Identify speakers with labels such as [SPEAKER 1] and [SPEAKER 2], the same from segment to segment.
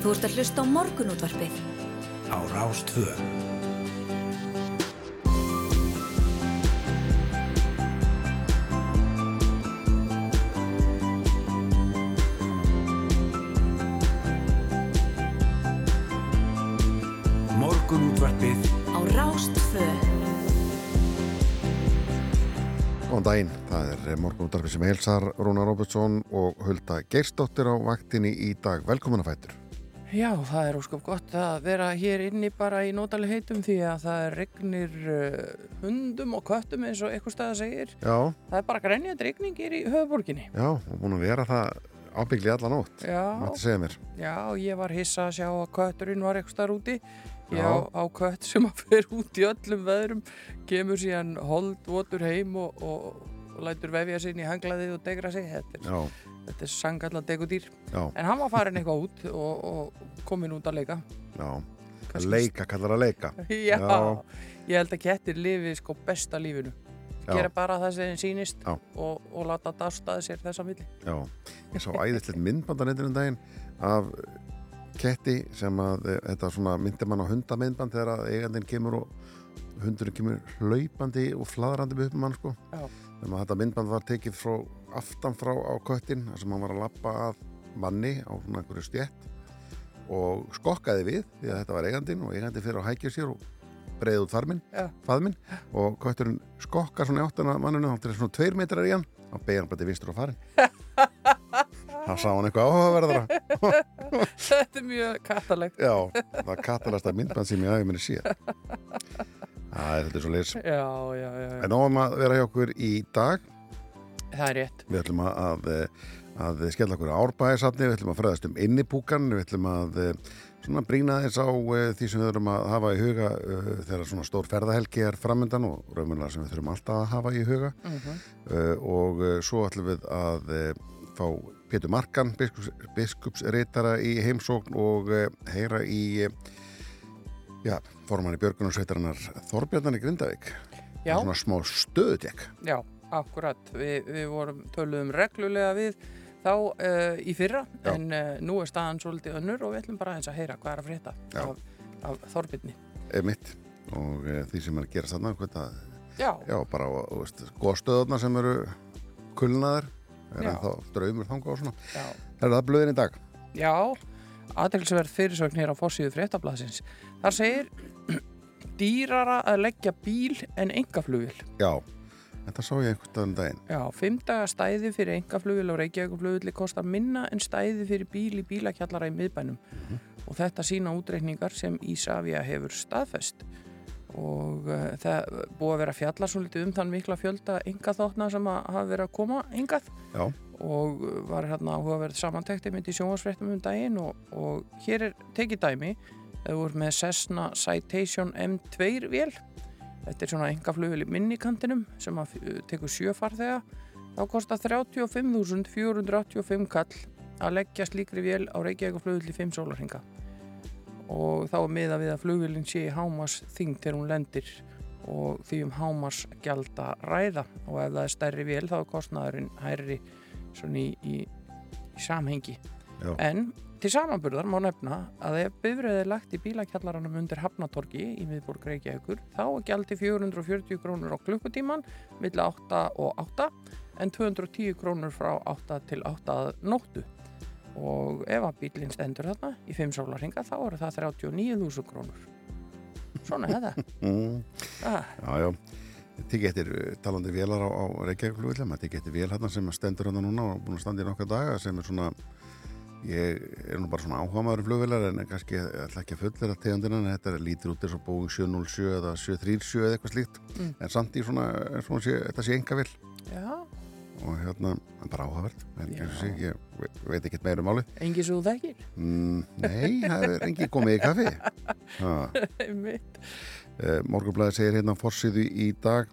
[SPEAKER 1] Þú ert að hlusta á morgunútvarpið.
[SPEAKER 2] Á Rástvö. Morgunútvarpið
[SPEAKER 1] Á Rástvö.
[SPEAKER 3] Góðan daginn, það er morgunúttarfið sem heilsar Rúna Robertsson og Hulda Geirsdóttir á vaktinni í dag. Velkomin að fættur.
[SPEAKER 4] Já, það er ósköp gott að vera hér inni bara í nótaleg heitum því að það regnir uh, hundum og köttum eins og eitthvað stað segir.
[SPEAKER 3] Já,
[SPEAKER 4] Það er bara grænjandi regning hér í höfuborginni.
[SPEAKER 3] já, og búin að vera það ábyggli allan.
[SPEAKER 4] Já,
[SPEAKER 3] Mætti segja mér.
[SPEAKER 4] já, ég var hissa að sjá að kötturinn var eitthvað staðar úti.
[SPEAKER 3] Já.
[SPEAKER 4] á, á kött sem að fer út í öllum veðrum, kemur síðan hold, votur heim og, og, og lætur vefja sig inn í hanglaðið og degra sig. Þetta er,
[SPEAKER 3] Já,
[SPEAKER 4] þetta er sangallan degudýr. En hann var farin eitthvað út og, og komin út að leika.
[SPEAKER 3] já.
[SPEAKER 4] Kannski-
[SPEAKER 3] Leika, kallar að leika.
[SPEAKER 4] Já,
[SPEAKER 3] Já.
[SPEAKER 4] ég held að kettir lifi sko besta lífinu. Gera bara það sem þeim sýnist
[SPEAKER 3] Já.
[SPEAKER 4] og, og láta dástaði sér þessa milli.
[SPEAKER 3] Já, ég sá æðislegt myndbandanetinu um daginn af ketti sem að eh, þetta svona myndi mann á hundamyndband þegar að eigandinn kemur og hundurinn kemur hlaupandi og fladrandi upp um hann sko.
[SPEAKER 4] Já.
[SPEAKER 3] Þegar að þetta myndband var tekið frá aftan frá á köttin sem hann var að lappa að manni á svona einhverju stjett og skokkaði við því að þetta var eigandinn og eigandinn fyrir að hækja sér og breiði út farminn,
[SPEAKER 4] Já.
[SPEAKER 3] faðminn og kötturinn skokkar svona í áttuna manninu þá til svona tveir metrar í hann þá beigir hann bara til vinstur og farin þá sá hann eitthvað áhugaverðara
[SPEAKER 4] Þetta er mjög kattalegt.
[SPEAKER 3] Já, það er katalasta myndband sem ég hafi minni síðan. Það er þetta svo leys.
[SPEAKER 4] Já, já, já, já.
[SPEAKER 3] En óum að vera hjá okkur í dag.
[SPEAKER 4] Það er rétt.
[SPEAKER 3] Við ætlum að, að, að skella okkur árbæðisafni, við ætlum að fræðast um innipúkan, við ætlum að svona brína þess á uh, því sem við þurfum að hafa í huga uh, þegar svona stór ferðahelgi er framöndan og raunverulega sem við þurfum alltaf að hafa í huga. Uh, og uh, svo ætlum við að fá Pétur Markan, biskups, biskupsreitara í heimsókn og heyra í já, formanni Björgunarsveitarinnar Þorbjarnan í Grindavík.
[SPEAKER 4] Já,
[SPEAKER 3] Svona smá stöðutek.
[SPEAKER 4] já, akkurat. Vi, við vorum töluðum reglulega við þá uh, í fyrra
[SPEAKER 3] Já.
[SPEAKER 4] en uh, nú er staðan svolítið önnur og við ætlum bara eins að heyra hvað er að frétta af, af Þorbirni.
[SPEAKER 3] mitt og uh, því sem er að gera þarna hvað
[SPEAKER 4] Já,
[SPEAKER 3] já, bara góðstöðuna sem eru kulnaðar er þá draumur þanga og svona.
[SPEAKER 4] já.
[SPEAKER 3] Það er það blöðin í dag.
[SPEAKER 4] Já, aðeinsverð fyrirsögn hér á fórsíðu fréttablasins. Þar segir dýrara að leggja bíl en engaflugil.
[SPEAKER 3] Já, þetta sá ég einhvern daginn daginn.
[SPEAKER 4] Já, fimmdaga stæði fyrir engaflugil og reykjavíkuflugilli kostar minna en stæði fyrir bíl í bílakjallara í miðbænum. Og þetta sína útreikningar sem Ísafja hefur staðfest. Og uh, það búið að vera fjalla svo litið um þann mikla fjölda engaþóttna sem hafa verið að koma engað
[SPEAKER 3] Já,
[SPEAKER 4] og var hérna áhugaverð samantekti myndi í sjónvarsfréttum um daginn og, og hér er tekið dæmi þau voru með Cessna Citation M2 vél þetta er svona engaflugil í minnikantinum sem uh, tekur sjöfarþega þá kostar 35.485 kall að leggja slíkri vél á Reykjavíkaflugil í 5 sólarhinga og þá er miða við að flugvilin sé í hámas þing þegar hún lendir og því um hámas gjalda ræða. Og ef það er stærri vél þá er kostnaðurinn hærri svona í, í, í samhengi
[SPEAKER 3] Já.
[SPEAKER 4] en til samanburðar má nefna að ef bifröðið er lagt í bílakjallaranum undir Hafnatorgi í miðborg Reykjavíkur þá er gjaldi 440 krónur á klukkutíman milli 8 og 8 en 210 krónur frá 8 til 8 að nóttu. Og ef að bílinn stendur þarna í 5 sólarhinga þá eru það 39.000 krónur. Svona er það.
[SPEAKER 3] Mm,
[SPEAKER 4] ah.
[SPEAKER 3] Tikið eftir uh, talandi vélar á, á Reykjavík-flugvillum, maður tikið eftir vél hérna sem stendur hérna núna og búin að standa í nokkra daga sem er svona, ég er nú bara svona áhugaður flugvillar en kannski ætla ekki að fullera tegundina en þetta lítur út eins og Boeing 707 eða 737 eða eitthvað slíkt.
[SPEAKER 4] Mm.
[SPEAKER 3] en samt í svona, og sé, þetta sé enga vill
[SPEAKER 4] já,
[SPEAKER 3] og hérna, bara áhugavert en eins og sé, ég ve- veit ekki meira um máli
[SPEAKER 4] engi svo þekkir?
[SPEAKER 3] Mm, Nei, það er engi komið í kaffi. Uh, Morgunblæði segir hérna á forsýðu í dag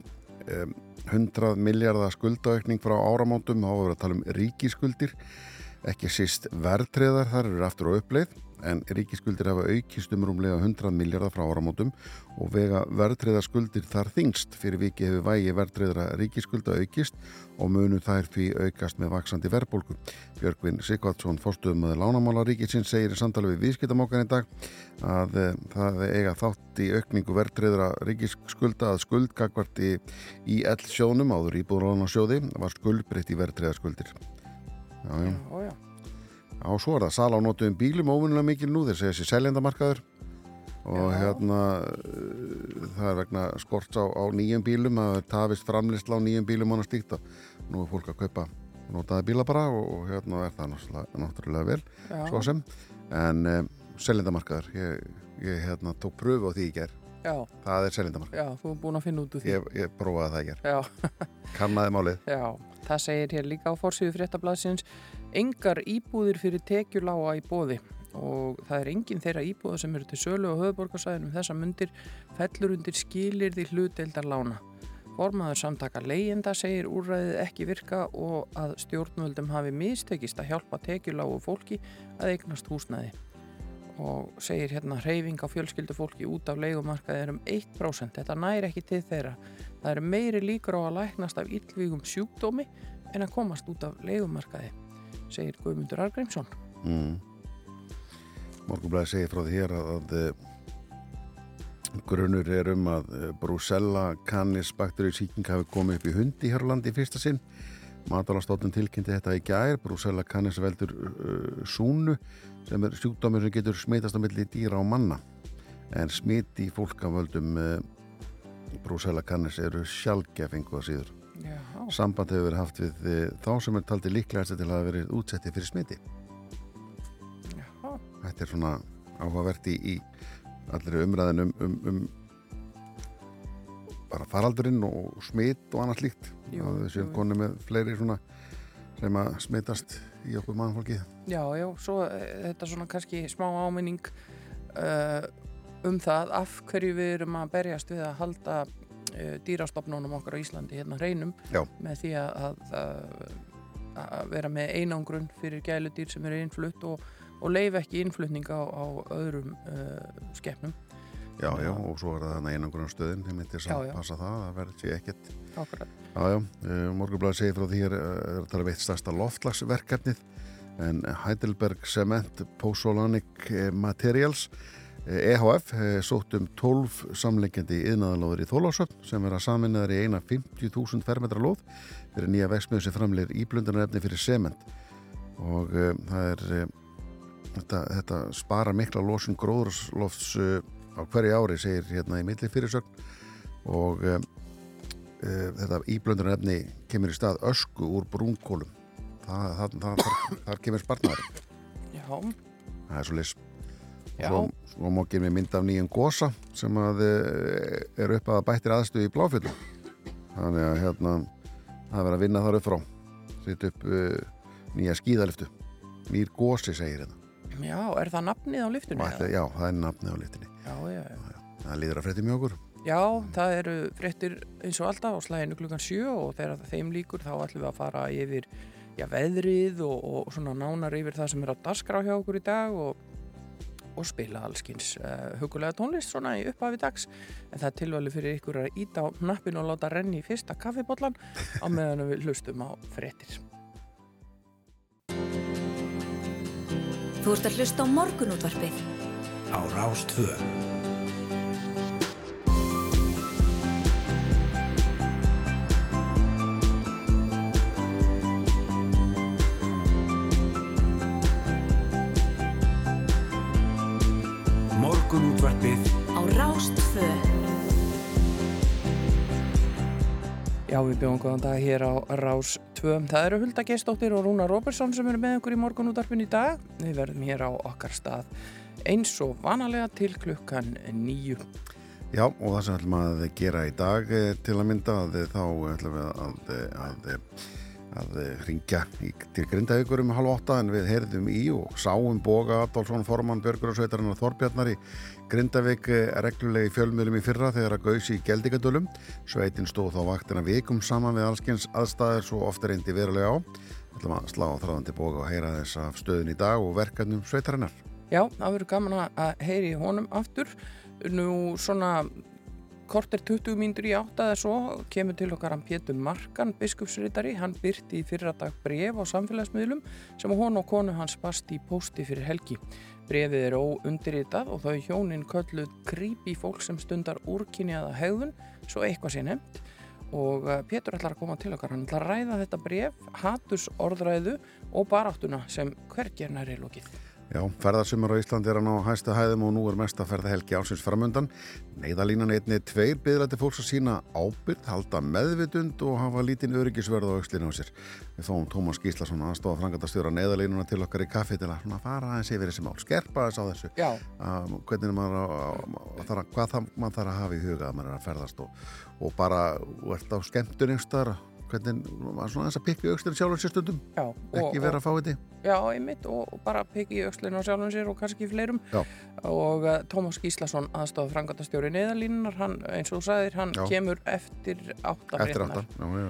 [SPEAKER 3] um, 100 miljardar skuldaukning frá áramótum. Þá var að tala um ríkiskuldir ekki síst verðtreðar þar eru aftur á uppleið en ríkiskuldir hafa aukist um rúmlega 100 miljardar frá áramótum og vega verðtriða skuldir þar þingst. Fyrir viki hefur vægi verðtriðra ríkiskulda aukist og munu þær því aukast með vaksandi verðbólku. Björgvin Sikvardsson, fórstuðum með lánamála ríkisins, segir í samtali við viðskiptamókan í dag að e, það eiga þátt í aukningu verðtriðra ríkisskulda að skuldgagvart í, í ell sjónum áður íbúðurlánarsjóði var skuldbreytt í verðtriða skuldir. Já, já.
[SPEAKER 4] Já,
[SPEAKER 3] svo er það. Sala á notuðum bílum óvinnilega mikil nú, þeir segja þessi seljendamarkaður og hérna uh, það er vegna skorts á, á nýjum bílum að tafist framlisla á nýjum bílum og og nú er fólk að kaupa notaði bíla bara og, og hérna er það náttúrulega, vel svo sem, en um, seljendamarkaður ég, ég hérna tók pröfu á því í ger
[SPEAKER 4] Já,
[SPEAKER 3] það er seljendamarkaður,
[SPEAKER 4] já, þú er búin að finna út úr því.
[SPEAKER 3] ég, ég prófaði það í ger
[SPEAKER 4] Já,
[SPEAKER 3] kannaði málið,
[SPEAKER 4] já, það segir hér líka á forsýðu fréttablaðsins engar íbúðir fyrir tekjuláa í bóði og það er enginn þeirra íbúða sem eru til sölu á höfuborgarsæðinum þessa mundir fellur undir skilir því hlutdeildar lána. Formaður samtaka leyenda segir úrræðið ekki virka og að stjórnvöldum hafi mistekist að hjálpa tekjuláu fólki að eignast húsnæði og segir hérna reyfing á fjölskyldu fólki út af leigumarkaði er um 1%. Þetta næri ekki til þeirra. Það eru meiri líkur á að læknast af illvígum sjúkdómi en að komast út af leigumarkaði, segir Guðmundur Argrímsson.
[SPEAKER 3] mm. Morgunblæði segir frá því hér að, að eh, grunur er um að eh, Brusella kannis bakteríusíking hafi komið upp í hundi hér á landi í fyrsta sinn Matalastofnun tilkynnti þetta í gær Brusella kannis veldur uh, súnu sem er sjúkdómur sem getur smitast á milli dýra og manna. En smiti fólk af völdum uh, Brusella kannis eru sjálfgefingu að síður.
[SPEAKER 4] Já,
[SPEAKER 3] Samband hefur verið haft við uh, þá sem er taldi líklegast til að verið útsetti fyrir smiti.
[SPEAKER 4] Já,
[SPEAKER 3] Þetta er svona áhugavert í, í allir umræðin um, um, um bara faraldurinn og smitt og annað slíkt. Að við séum koni með fleiri svona sem að smittast í okkur mannfólkið
[SPEAKER 4] já, já, svo eh, þetta svona kannski smá áminning uh, um það af hverju við erum að berjast við að halda uh, dýrastofnunum okkar á Íslandi hérna hreinum
[SPEAKER 3] Já.
[SPEAKER 4] með því að, að, að, vera með einangrun fyrir gæludýr sem eru innflutt og, og leif ekki innflutning á, á öðrum uh, skepnum
[SPEAKER 3] Já, já, og svo er það þannig einangrunum stöðin þeim myndir
[SPEAKER 4] Já,
[SPEAKER 3] að
[SPEAKER 4] já.
[SPEAKER 3] passa það það verður sér ekkert
[SPEAKER 4] Akkurat.
[SPEAKER 3] Já, já, uh, Morgunblæði segir frá því er, er að tala veitt stærsta loftlagsverkefnið en Heidelberg Cement Pozzolanic eh, Materials eh, EHF eh, sótt um 12 samlengjandi yðnaðalóður í Þólásöfn sem er að saminnaður í eina 50.000 fermetra lóð fyrir nýja vexmiðu sem framleir íblundunarefni fyrir sement og uh, það er uh, þetta, þetta spara mikla losun gróðurslofts á hverju ári segir hérna í milli fyrirsögn. Og uh, uh, þetta íblöndunarefni kemur í stað ösku úr brúnkólum það, það, það, þar, þar kemur spartnaður
[SPEAKER 4] Já,
[SPEAKER 3] það er svo lis
[SPEAKER 4] Já.
[SPEAKER 3] svo, má gefum við mynd af nýjum gósa sem að uh, er upp að bættir aðstöðu í bláfjöldum þannig að hérna það er verið að vinna þar upp frá. Sitt upp uh, nýja skíðaliftu. Nýr gósi segir hérna.
[SPEAKER 4] Já, er það nafnið á lyftunni?
[SPEAKER 3] Og ætli, já, það er nafnið á liftinni
[SPEAKER 4] já, já, já.
[SPEAKER 3] það líður að frétti mjög okkur
[SPEAKER 4] Já, það eru fréttir eins og alltaf á slæðinu klukkan sjö og þegar þeim líkur þá ætlum við að fara yfir já, veðrið og, og svona nánar yfir það sem er á dagskrá hjá okkur í dag og, og spila allskins uh, hugulega tónlist svona í upphafi dags en það er tilvæli fyrir ykkur að íta á nappin og láta renni í fyrsta kaffibotlan á meðan við hlustum á fréttir.
[SPEAKER 1] Þú ert að hlusta á morgunútvarpið
[SPEAKER 2] á Rástvö. Morgunútvarpið
[SPEAKER 1] á Rástfö
[SPEAKER 4] Já, við bjóðum góðan dag hér á Rás 2. Það eru Hulda Gestóttir og Rúna Róbersson sem eru með okkur í morgunútarpin í dag. Við verðum hér á okkar stað eins og vanalega til klukkan nýju.
[SPEAKER 3] Já, og það sem við ætlum að gera í dag eh, til að mynda að eh, þá ætlum við að, að, að, að ringja til Grindavíkur um halv åtta en við heyrðum í og sáum Boga Adolfsson Formann Björgur og Sveitarinnar Þorbjarnar í Grindavík eh, reglulegi fjölmiðlum í fyrra þegar að gauðs í Geldingadölum. Sveitin stóð þá vaktina vikum saman við allskins aðstæðir svo ofta reyndi verulega á. Við ætlum að slá á þráðandi Boga og heyra þess af stöðin í dag og verkefnum Sveitarinnar.
[SPEAKER 4] Já, það verður gaman að- heyri honum aftur. Nú svona kortir 20 mínútur í átta eða svo kemur til okkar hann Pétur Markan, biskupsritari. Hann byrti í fyrra dag bref á samfélagsmiðlum sem hún og konu hans bast í pósti fyrir helgi. Brefið er óundirritað og þau hjónin kölluð creepy fólk sem stundar úrkynjaða hegðun, svo eitthvað sé nefnt. Og eh, Pétur ætlar að koma til okkar, hann ætlar að ræða þetta bref, hatus orðræðu og baráttuna sem hvergernar er lókið.
[SPEAKER 3] Já, ferðarsumar á Íslandi er hann á hæsta hæðum og nú er mest að ferða helgi ásins framundan. Neiðalínan einni tveir byðlæti fólks að sína ábyrð, halda meðvitund og hafa lítinn öryggisverð á aukslinu á sér. Við fáum Tómas Gíslason aðstofa frangatastjóra neiðalínuna til okkar í kaffi til að fara aðeins yfir þessi mál, skerpa þess á þessu. Um, hvernig maður á, á, hvað það, maður þarf að hafa í huga að maður er að ferðast og, og bara, ert á skemmtun einhverstaðar, hvernig, maður svona aðeins að pikka aukslinu sjálfur sér stundum,
[SPEAKER 4] já.
[SPEAKER 3] ekki vera að fá þetta.
[SPEAKER 4] Já, einmitt og og bara peki í aukslinu sjálfum sér og kannski fleirum
[SPEAKER 3] Já.
[SPEAKER 4] og uh, Tómas Gíslason aðstofa frangatastjóri neðalínunar, hann, eins og þú sagðir, hann
[SPEAKER 3] Já.
[SPEAKER 4] kemur eftir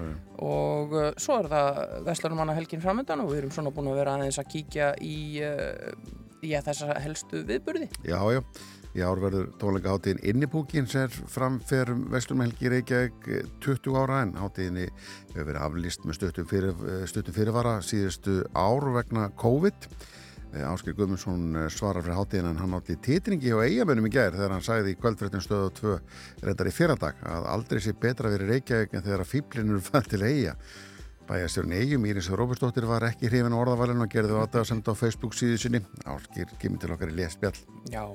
[SPEAKER 3] já.
[SPEAKER 4] og uh, svo er það Vestlunumanna helgin framöndan og við erum svona búin að vera aðeins að kíkja í, uh, í þessa helstu viðburði.
[SPEAKER 3] Já, já. Í ár verður tónleika hátíðin Innipúkin sem er framferðum Vestlumhelgi Reykjavík eh, 20 ára en hátíðinni hefur verið aflýst með stuttum, fyrir, eh, fyrirvara síðustu ár vegna COVID. Áskil Guðmundsson eh, svarar fyrir hátíðin en hann átti titringi á eigamönnum í gær þegar hann sagði í kvöldfréttin stöðu 2 reyndar í fyrradag að aldrei sé betra verið Reykjavík en þegar að fýblinur fann til eiga. Bæjastjórn Eyjum, Íris Róbersdóttir var ekki hrifin á orðavalinu og gerði átta að senda á Facebook síðu sinni. Áskil kemur til okkar í lesbjall.
[SPEAKER 4] Já,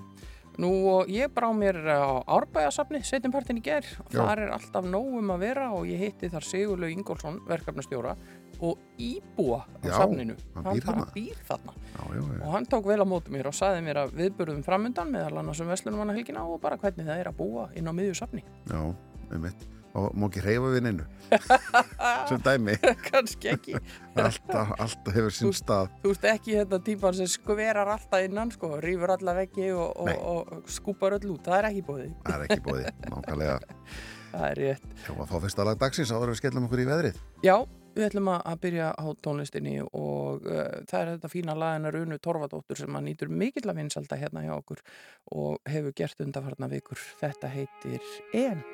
[SPEAKER 4] nú og ég brá mér á Árbæjasafni, setjumpartin í ger og þar er alltaf nóg um að vera og ég hitti þar Sigurlaug Ingólfsson, verkefnastjóra og íbúa á
[SPEAKER 3] Já,
[SPEAKER 4] safninu.
[SPEAKER 3] hann býr þarna.
[SPEAKER 4] býr þarna.
[SPEAKER 3] Já, já.
[SPEAKER 4] Og hann tók vel á móti mér og saði mér að viðburðum framundan meðal annars um Veslunumanna helgina og bara hvernig það er að búa inn á miðju safni.
[SPEAKER 3] Já, um mitt. Og má ekki reyfa við neinu. Sem dæmi.
[SPEAKER 4] Kannski ekki.
[SPEAKER 3] Alltaf, alltaf hefur sinn
[SPEAKER 4] Þú-
[SPEAKER 3] stað.
[SPEAKER 4] Þú ert ekki þetta típan sem skverar alltaf innan, sko, rýfur alla veggi og, og, og skúpar öll út. Það er ekki búið.
[SPEAKER 3] Það er ekki bóði. Nákvæmlega.
[SPEAKER 4] Það er rétt.
[SPEAKER 3] Já, að fá fyrsta lag dagsins áður við skellum okkur í veðrið.
[SPEAKER 4] Já, við ætlum að að byrja á tónlistinni og uh, það er þetta fína lagina Runu Torfadóttur sem að nýtur mikill að vinsalda hérna hjá okkur og hefur gert undarfarna vikur. Þetta heitir En.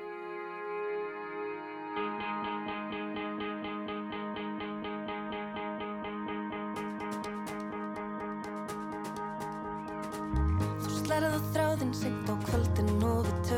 [SPEAKER 5] Seint á kvöldin og við tölum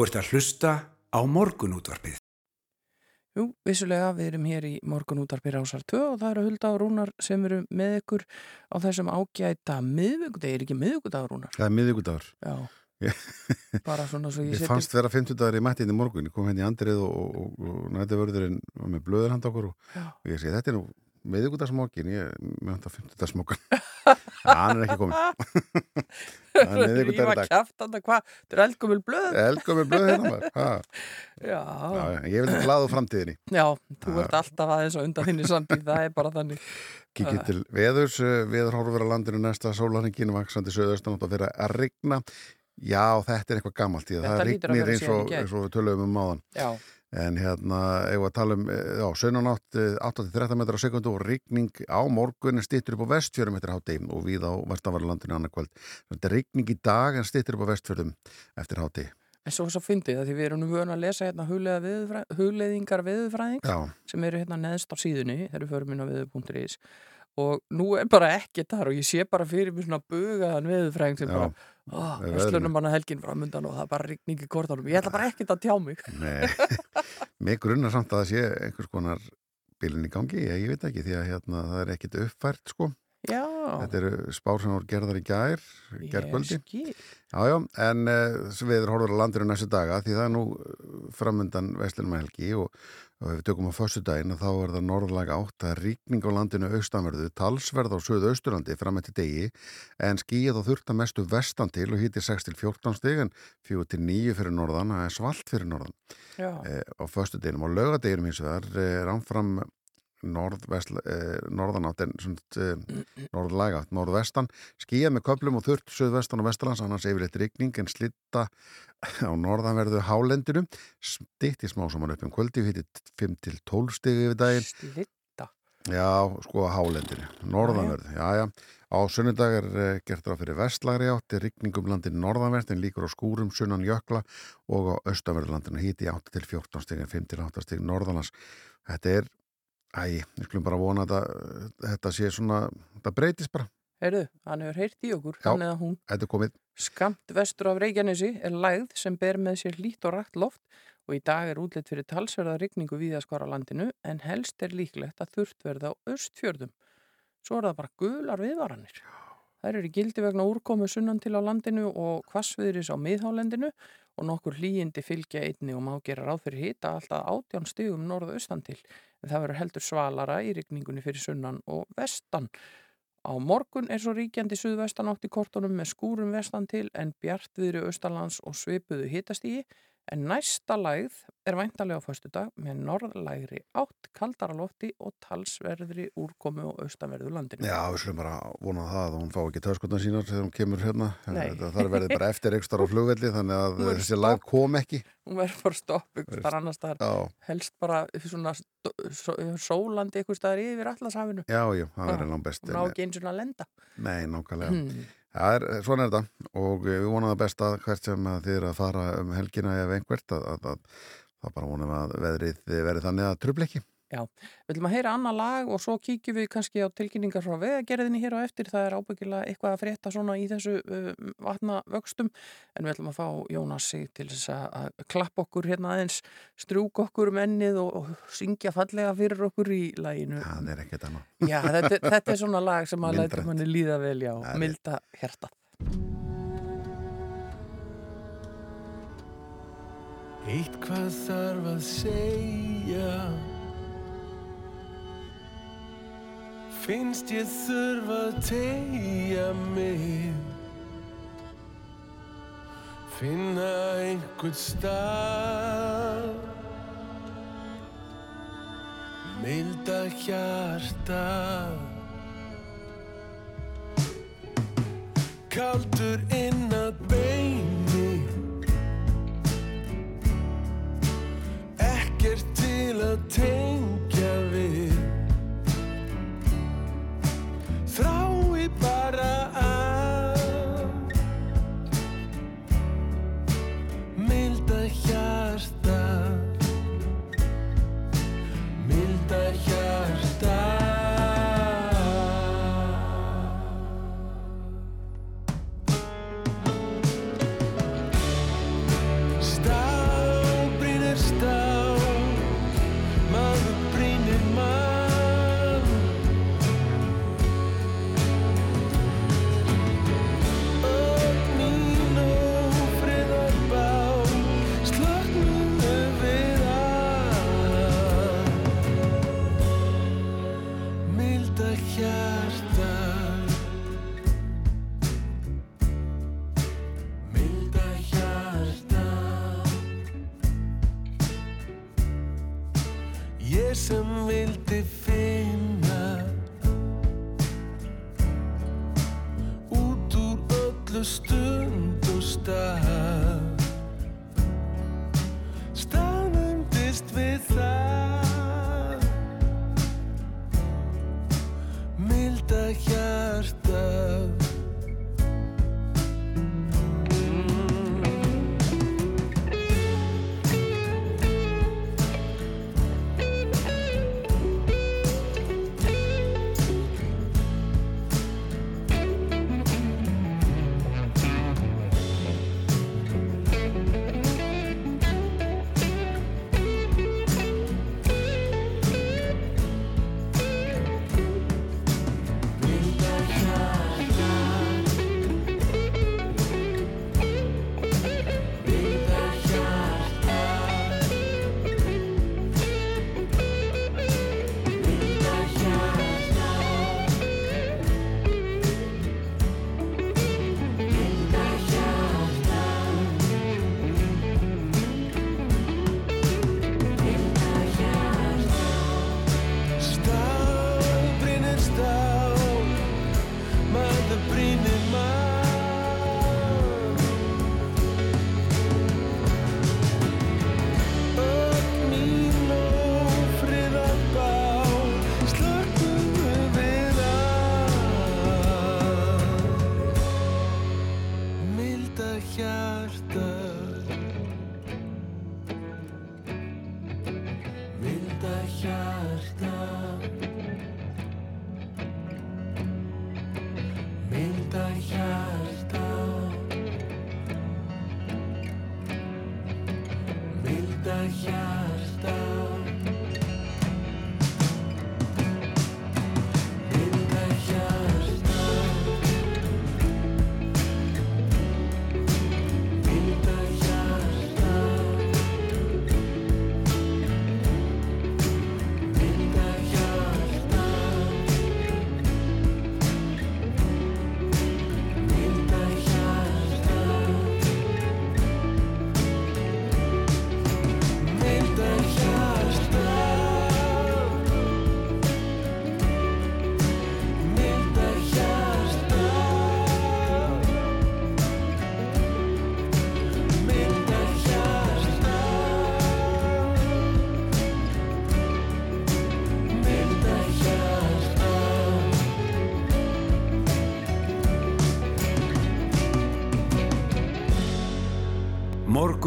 [SPEAKER 5] Þú
[SPEAKER 2] ert að hlusta á morgunútvarpið.
[SPEAKER 4] Jú, vissulega, við erum hér í morgun útarpi rásar 2 og það eru Hulda og Rúnar sem eru með ykkur á þessum ágæta miðvíkudegi, er ekki miðvíkudagur Rúnar?
[SPEAKER 3] Það er miðvíkudagur.
[SPEAKER 4] Já,
[SPEAKER 3] Ég-
[SPEAKER 4] bara svona svo ég
[SPEAKER 3] Ég
[SPEAKER 4] seti
[SPEAKER 3] fannst vera 50 dagar í mættinni morgun, ég kom henni í andrið og, og, og, og nættuvörðurinn var með blöður handa okkur og,
[SPEAKER 4] Já.
[SPEAKER 3] og ég segi þetta er nú miðvíkudagsmókin, ég með þetta 50 dagsmókan. Hann er ekki komin. Það
[SPEAKER 4] Rífa
[SPEAKER 3] dag.
[SPEAKER 4] kjaftanda, hvað? Þetta er eldgumul blöð?
[SPEAKER 3] Elgum með blöð hérna. Ha.
[SPEAKER 4] Já,
[SPEAKER 3] Já, ég vil glaða úr framtíðinni.
[SPEAKER 4] já, þú ert alltaf aðeins og undan þinni samtíð, það er bara þannig.
[SPEAKER 3] Kikið til veðurs, eh, veður horfur á landinu næsta sólarhengin, vaksandi söðaustan átt að vera að rigna. Já, þetta er eitthvað gammalt í það. Það rignir eins og við töluðum um máðan.
[SPEAKER 4] Já,
[SPEAKER 3] En hérna, ef að tala um, eh, já, sunnanátt 8-13 metrar á sekundu og rigning á morgun en stýttur upp á vestfjörum eftir hátegi og við á vestanvarlandinu annar kvöld. Þetta er rigning í dag en stýttur upp á vestfjörum eftir hátegi.
[SPEAKER 4] en svo svo fyndið það því við erum vöna að lesa hérna veðurfræðing
[SPEAKER 3] Já,
[SPEAKER 4] sem eru hérna neðst á síðunni þegar við förum inn á veður.is og nú er bara ekki þar og ég sé bara fyrir mig svona bugaðan veðurfræðing sem
[SPEAKER 3] Já,
[SPEAKER 4] bara, oh, verslunum manna helgin framundan og það er bara rigning í kortanum ég ætla bara ekkert að tjá mig.
[SPEAKER 3] Nei, mig grunnar samt að það sé einhvers konar bílinn í gangi, ég, ég veit ekki því að hérna, það er ekkit uppfært sko.
[SPEAKER 4] Já,
[SPEAKER 3] Þetta eru spár sem voru gerðar í gær,
[SPEAKER 4] ég
[SPEAKER 3] gærkvöldi.
[SPEAKER 4] skil.
[SPEAKER 3] Já, já, en uh, við horfum á landinu næstu daga því það er nú uh, framundan vestlunum helgi og, og ef við tökum á föstu daginn þá er það norðlaga átt er ríkning á landinu austanverðu, talsverð á söðu austurlandi fram eftir degi en skýið og þurft að mestu vestan til og hýtti 6 til 14 stig en 4 til 9 fyrir norðan, það er svalt fyrir norðan.
[SPEAKER 4] Já,
[SPEAKER 3] eh, á föstu deginum og lögadeginum hins vegar eh, er ánfram norðanátt en eh, norðlæga, norðvestan. Skýjað með köplum og þurft söðvestan og vestalands annars yfirleitt rigning en slitta á norðanverðu hálendinu. Stitt í smá saman upp um kvöldi hitti 5 til 12 stigi yfir daginn.
[SPEAKER 4] Slitta
[SPEAKER 3] já, sko á hálendinu norðanverðu, já já. Á sunnudag er eh, gert ráð fyrir vestlagri átt er rigningum landin norðanvert en líkur á skúrum sunnan jökla og á austanverðu landinu hitti 8 til 14 stigi 5 til 8 stigi norðanlands. Þetta er Æ, við skulum bara vona að þetta, sé svona, þetta breytist bara.
[SPEAKER 4] Heyrðu, hann hefur heyrt í okkur,
[SPEAKER 3] Já.
[SPEAKER 4] hann eða hún
[SPEAKER 3] Þetta er komið.
[SPEAKER 4] Skamt vestur af Reykjanesi er lægð sem ber með sér lít og rætt loft og í dag er útlitt fyrir talsverða rigningu víðaskvar á landinu en helst er líklegt að þurft verða á östfjörðum. Svo er það bara gular viðvaranir. Þær eru gildi vegna úrkomu sunnan til á landinu og hvassviðris á miðhálendinu og nokkur hlýjindi fylgja einni og má gera ráð fyrir hita alltaf átján stigum norðaustan til. En það verður heldur svalara í rigningunni fyrir sunnan og vestan. Á morgun er svo ríkjandi suðvestan átt í kortunum með skúrum vestan til en bjartviðri austalands og svipuðu hitastígi en næsta lægð er væntalega á föstudag með norðlægri átt, kaldara lofti og talsverðri úrkomu og austanverðu landinu.
[SPEAKER 3] Já, við skulum bara vona það að hún fá ekki töskotna sínar þegar hún kemur hérna. Þetta þarf verið bara eftir ekstra á flugvelli þannig að
[SPEAKER 4] Hún verður
[SPEAKER 3] þessi lag kom ekki.
[SPEAKER 4] Hún verður bara stopp ykkur þar annars
[SPEAKER 3] Já,
[SPEAKER 4] helst bara svona sólandi ykkur staðar yfir allarsafinu.
[SPEAKER 3] já, já, það
[SPEAKER 4] Já.
[SPEAKER 3] er langt best.
[SPEAKER 4] Hún á ekki eins og að lenda.
[SPEAKER 3] Nei, nákvæmlega.
[SPEAKER 4] Hmm.
[SPEAKER 3] Það er, svona er þetta og við vonum það best að hvert sem að þið er að fara um helgina ef einhvert að, að, að það bara vonum að veðrið verið þannig að trubla ekki.
[SPEAKER 4] Já, við ætlum að heyra annað lag og svo kíkjum við kannski á tilkynningar frá vegagerðinni hér á eftir. Það er ábyggilega eitthvað að frétta svona í þessu uh, vatnavöxtum en við ætlum að fá Jónas sig til þess að- klappa okkur hérna aðeins, strjúk okkur um ennið og, og syngja fallega fyrir okkur í laginu.
[SPEAKER 3] Það er ekkert annað.
[SPEAKER 4] Já, þetta, þetta er svona lag sem að læta manni líða vel, já,
[SPEAKER 3] er
[SPEAKER 4] milda hjarta.
[SPEAKER 6] Eitthvað þarf að segja Finnst ég þurfa að tegja mig? Finna einhvern stað? Milda hjarta? Kaldur inn að beini? Ekkert til að tengja við þrái bara að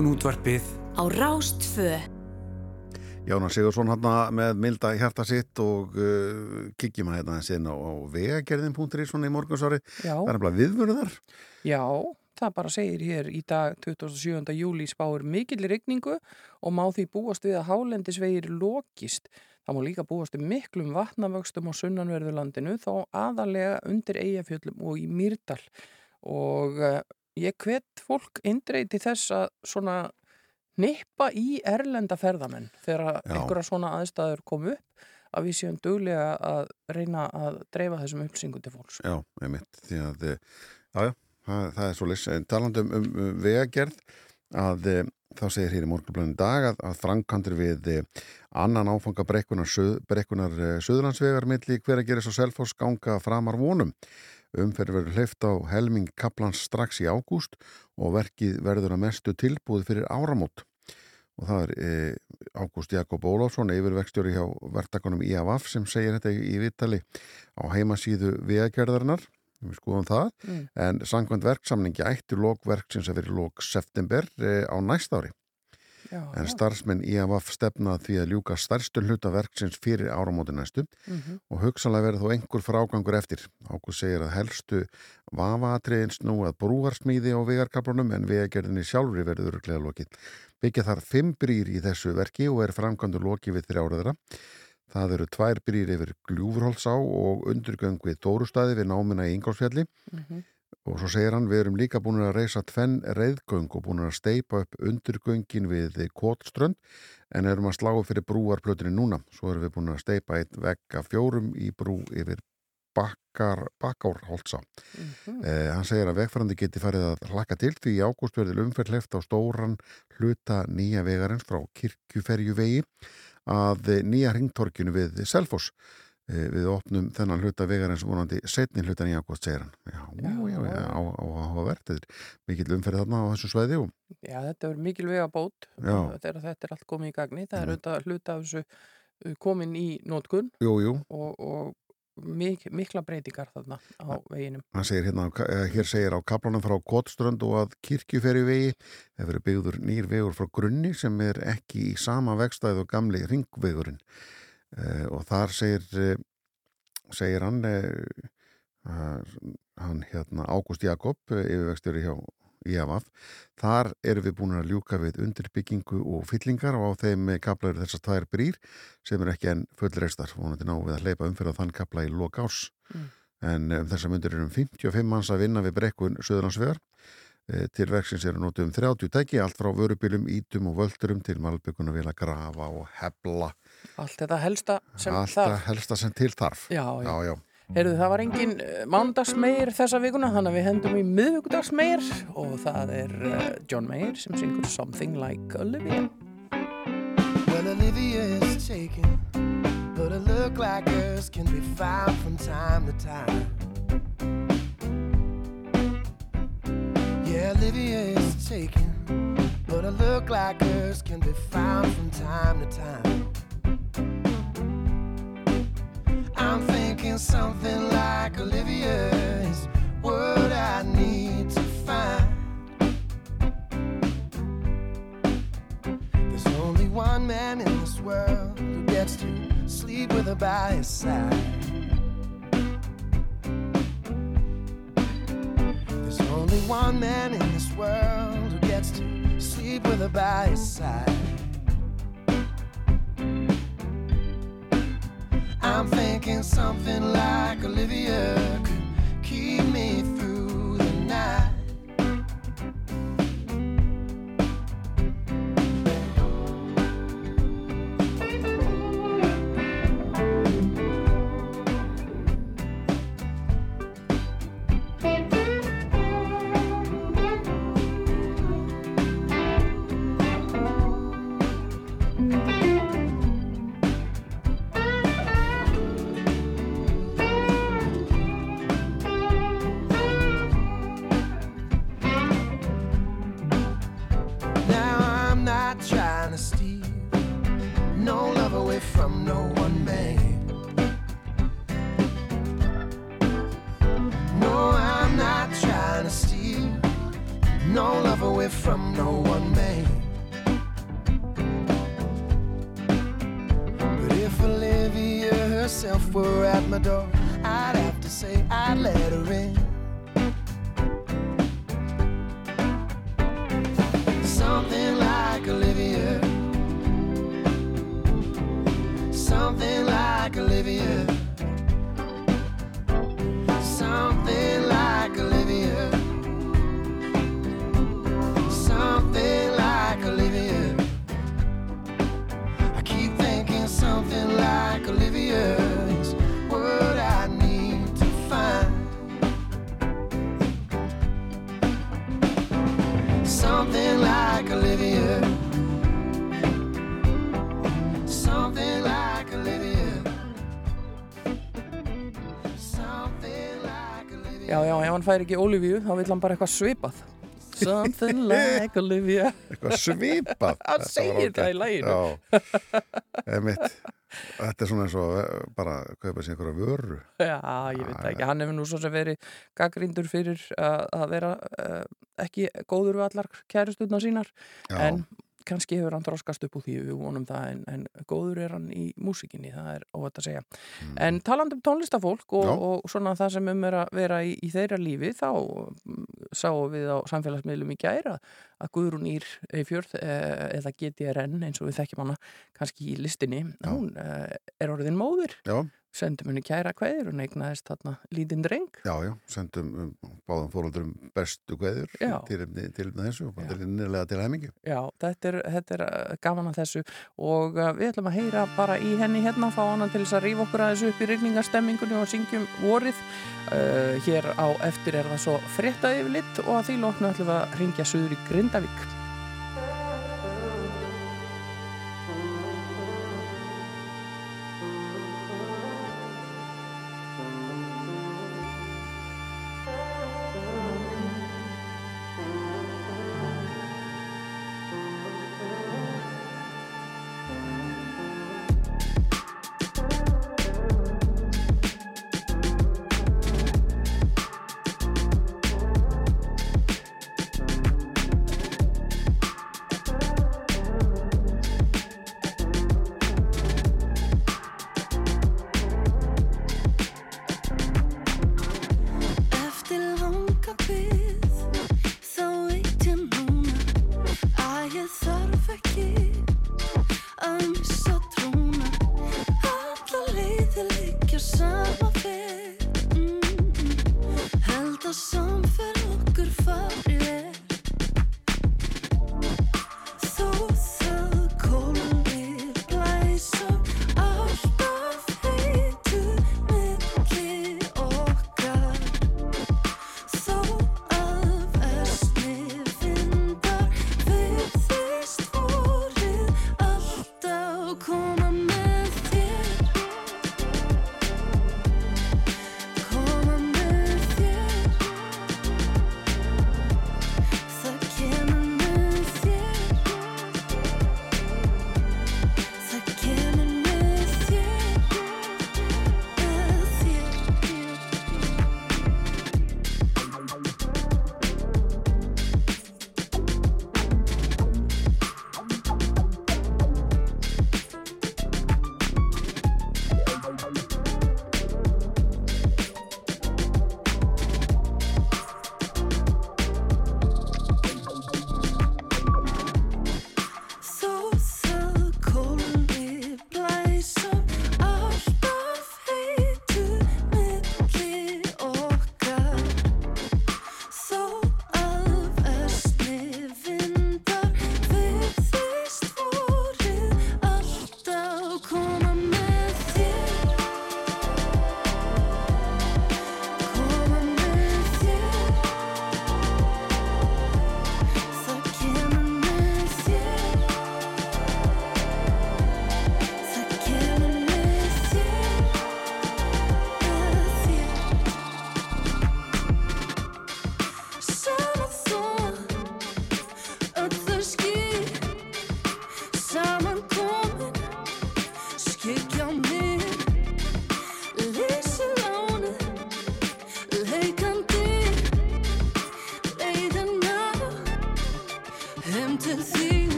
[SPEAKER 2] Morgun útvarpið
[SPEAKER 1] Á Rástfö
[SPEAKER 3] Jónas Sigursson hann með milda hjarta sitt og uh, kikjum að hérna þessi á, á vegagerðin.ri svona í morgunsári. Það er bara viðvörðar.
[SPEAKER 4] já, það bara segir hér í dag 27. júli spáir mikill rigningu og má því búast við að hálendisvegir lokist. Það má líka búast við miklum vatnavöxtum á sunnanverðurlandinu þó aðalega undir Eyjafjöllum og í Mýrdal og uh, ég hvet fólk eindreiti þess að svona nippa í erlenda ferðamenn þegar einhverja svona aðstæður komu upp að við séum duglega að reyna að dreifa þessum upplýsingum til fólks.
[SPEAKER 3] Já, einmitt. Því að, eh, já, það, það er svo lis. En talandi um, um, vegagerð að eh, þá segir hér í morgunblöðin dag að, að framkantur við eh, annan áfanga brekkunar, söð, brekkunar söðlandsvegar milli hver að gera svo selfos ganga framar vonum. Umferð verður hleyft á helming kaplans strax í ágúst og verkið verður að mestu tilbúið fyrir áramót. Og það er e, Ágúst Jakob Ólafsson, yfirvekstjóri hjá vertakonum IAVAF sem segir þetta í, vittali á heimasíðu vegagerðarnar. Við skoðum það.
[SPEAKER 4] Mm.
[SPEAKER 3] En sangvænt verksamningi ætti lókverksins að vera lók september e, á næsta ári.
[SPEAKER 4] Já,
[SPEAKER 3] En starfsmenn IAVAF stefnað því að ljúka stærstu hluta verksins fyrir áramóti næstu
[SPEAKER 4] Mhm.
[SPEAKER 3] og hugsanlega verður þó einhver frágangur eftir. Ágúst segir að helstu vafaatriðin snú að brúarsmíði á vegarkaplunum en vegagerðinni sjálfri verður örglega lokið. Byggja þar fimm brýr í þessu verki og er framkvæmdur lokið við þrjáraðra. Það eru tvær brýr yfir Gljúfurholtsá og undurgöng við Dórustæði við námina í Ingolfsfjalli
[SPEAKER 4] Mhm.
[SPEAKER 3] Og svo segir hann við erum líka búin að reysa tvenn reyðgöng og búin að steipa upp undurgöngin við Kotströnd en erum að slá fyrir brúarplötunni núna. Svo erum við búin að steipa eitt vegg af fjórum í brú yfir bakkar, bakkárholtsa.
[SPEAKER 4] Mhm.
[SPEAKER 3] Eh, hann segir að vegfærandi geti farið að hlakka til því í ágúst verður umferð hleft á stóran hluta nýja vegarins frá kirkjuferjuvegi að nýja ringtorkinu við Selfoss við opnum þennan hluta vegarins vonandi setnin hlutan í ágótt, segir hann. Já, já, já, já á, á, á verð þetta er mikil umferð þarna á þessu sveiði og...
[SPEAKER 4] Já, þetta er mikil vega bót þetta er, þetta er allt komið í gagni. Það er auðvitað hluta af þessu uh, komin í nótkunn
[SPEAKER 3] jú, jú.
[SPEAKER 4] og, og mik mikla breytingar þarna á veginum.
[SPEAKER 3] hann segir hérna, eh, hér segir á kaplanum frá Gottströnd og að kirkjuferi vegi verður byggður nýr vegur frá grunni sem er ekki í sama vegstæð og gamli ringvegurinn og þar segir uh, segir hann uh, hann hérna Ágúst Jakob yfirvexturi hjá IAVAF þar erum við búin að ljúka við undirbyggingu og fyllingar og á þeim kaplaður þessar tvær brýr sem er ekki enn fullreistar. Vonandi ná við að hleypa umfyrða þann kapla í lok árs. Mm. en um, þessar myndir eru um 55 manns að vinna við brekkun Söðurlandsvegar til verksins eru nótum 30 tæki allt frá vörubílum, ítum og völdurum til malbygguna vil að grafa og hebla
[SPEAKER 4] Allt þetta helsta sem
[SPEAKER 3] Allt
[SPEAKER 4] þarf.
[SPEAKER 3] Allt þetta helsta sem til þarf.
[SPEAKER 4] Já, já.
[SPEAKER 3] já, já.
[SPEAKER 4] Heyrðu, það var engin uh, mánudagsmeir þessa vikuna, þannig að við hendum í miðvíkudagsmeir og það er uh, John Mayer sem syngur Something Like Olivia.
[SPEAKER 6] Well, Olivia is taken But a look like hers can be found from time to time Olivia is taken But a look like hers can be found from time to time I'm thinking something like Olivia is what I need to find. There's only one man in this world who gets to sleep with her by his side. There's only one man in this world who gets to sleep with her by his side. I'm thinking something like Olivia could keep me through the night.
[SPEAKER 4] Hann fær ekki Olivia, þá vill hann bara eitthvað svipað. Something like Olivia.
[SPEAKER 3] Eitthvað svipað.
[SPEAKER 4] Hann segir það í
[SPEAKER 3] emitt. Þetta er svona eins og eh, bara kaupa sér einhverja vöru.
[SPEAKER 4] Já, ég veit ekki. Hann hefur nú svo sem verið gaggrindur fyrir uh, að vera uh, ekki góður við allar kærustutna sínar.
[SPEAKER 3] Já.
[SPEAKER 4] En kannski hefur hann þroskast upp úr því við vonum það en, en góður er hann í músikinni, það er óvægt að segja. En talandi um tónlistafólk og,
[SPEAKER 3] Mm. Já.
[SPEAKER 4] og svona það sem um er að vera í, í þeirra lífi þá mm, sáum við á samfélagsmiðlum í gæra að Guðrún Ír Eifjörð eh, eða GTRN eins og við þekkjum hana kannski í listinni, hún eh, er orðin móðir,
[SPEAKER 3] Já,
[SPEAKER 4] sendum henni kæra kveður og eignaðist þarna lítinn dreng
[SPEAKER 3] já, já, sendum um, báðum fóröldurum bestu kveður til til þessu og bara til nýrlega til hæmingi.
[SPEAKER 4] Já, þetta er, þetta er uh, gaman að þessu og uh, við ætlum að heyra bara í henni hérna, fá hana til þess að rífa okkur aðeins upp í rigningastemmingunni og syngjum vorið. Uh, hér á eftir er það svo frétta yfirlitt og að því loknu ætlum við að ringja suður í Grindavík.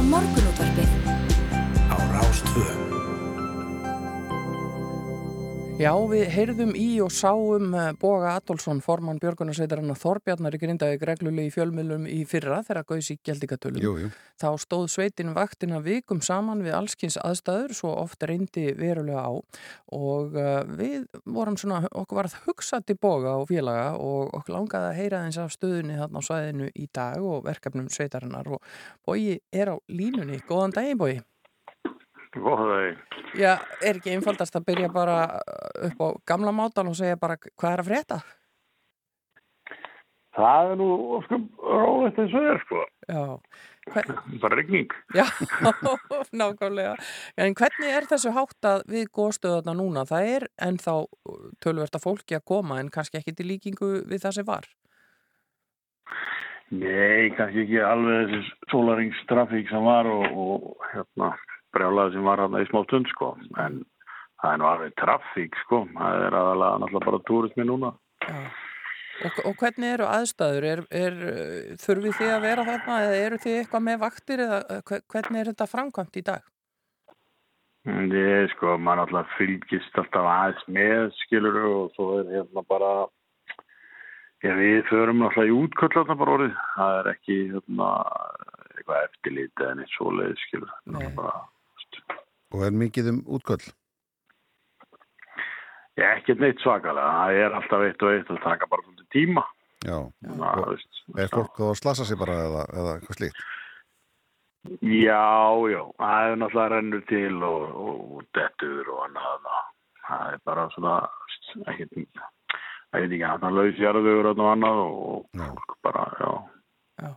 [SPEAKER 1] Ert að
[SPEAKER 4] við heyrðum í og sáum eh, Boga Adolfsson, formann Björgunarsveitarinn Þorbjarnar í Grindavík reglulegi í fjölmiðlum í fyrra þegar gauðs í
[SPEAKER 3] jú.
[SPEAKER 4] Þá stóð sveitin vaktina vikum saman við allskins aðstæður svo oft reyndi verulega á og uh, við vorum svona, okkur varð hugsað til Boga og félaga og okkur langaði að heyra eins af stöðunni þarna á svæðinu í dag og verkefnum sveitarinnar og Bogi er á línunni. Góðan daginn Bogi.
[SPEAKER 7] Góðaði.
[SPEAKER 4] Já, er ekki einfaldast að byrja bara upp á gamla mátal og segja bara hvað er að frétta?
[SPEAKER 7] Það er nú sko rólegt eins og er sko.
[SPEAKER 4] Já, Hver,
[SPEAKER 7] Bara regning.
[SPEAKER 4] já nákvæmlega. En hvernig er þessu háttað við góðstöðuna núna? Það er ennþá tölverta fólki að koma en kannski ekki til líkingu við það sem var.
[SPEAKER 7] Nei, kannski ekki alveg þessi sólaringstrafík sem var og, og hérna brjálaði sem var hérna í smá stund sko. En það er nú alveg trafík sko. Það er aðalega náttúrulega bara túrismi núna.
[SPEAKER 4] Já. Og, og hvernig eru aðstæður? Er, er, þurfið þið að vera þarna eða eru þið eitthvað með vaktir eða hve- hvernig er þetta framkvæmt í dag?
[SPEAKER 7] Nei, sko, maður náttúrulega fylgist alltaf aðeins með, skilur og svo er hérna bara Já, við förum náttúrulega í þarna bara orðið. Það er ekki hérna, eitthvað eftirlítið en eitt svoleiðis, skilur.
[SPEAKER 4] Nei.
[SPEAKER 7] Bara,
[SPEAKER 3] Og er mikið um útköll?
[SPEAKER 7] Já, ekkert neitt svakalega. Það er alltaf eitt og eitt að taka bara svolítið tíma.
[SPEAKER 3] Já.
[SPEAKER 7] Ná, veist,
[SPEAKER 3] Er fólk að slasa sig bara eða, eða eitthvað slíkt?
[SPEAKER 7] Já, já. Það er náttúrulega rennur til og, og dettur og annað. Það er bara svona, það er ekki að það lausjarður og annað og
[SPEAKER 3] Já.
[SPEAKER 7] fólk bara, já.
[SPEAKER 4] Uh,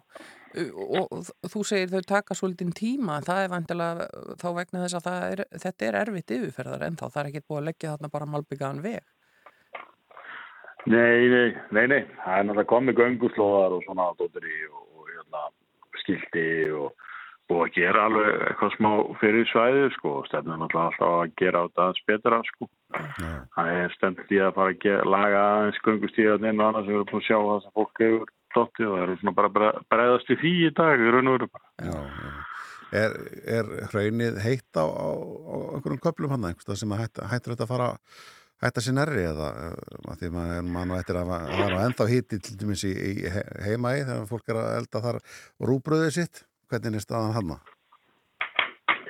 [SPEAKER 4] Og, og þú segir þau taka svolítið tíma, það er vantilega þá vegna þess að það er, þetta er erfitt yfirferðar ennþá, það er ekkert búið að leggja þarna bara malbyggaðan veg.
[SPEAKER 7] Nei, nei, nei, nei. Það er náttúrulega komið gönguslóðar og svona dóttir í og, og hérna, skilti og búið að gera alveg eitthvað smá fyrir svæðið sko. Stefnum náttúrulega alltaf að gera á þetta aðeins betra sko.
[SPEAKER 3] Já.
[SPEAKER 7] Það er stefnt í að fara að gera, laga aðeins göngustíðan inn og annað sem við erum búin að sjá það sem fólk hefur dottið og það eru svona bara bre- bregðast í því í dag í raun og veru bara.
[SPEAKER 3] Já, já. Er, er hraunið heitt á, á, á einhverjum köplum hann einhverstað sem að hætta, hættur þetta að fara hætta sér nærri eða uh, að því mann og eftir að það var ennþá hitti til dæmis í, í he- heima í þegar fólk er að elda þar rúbröðið sitt hvernig er staðan hann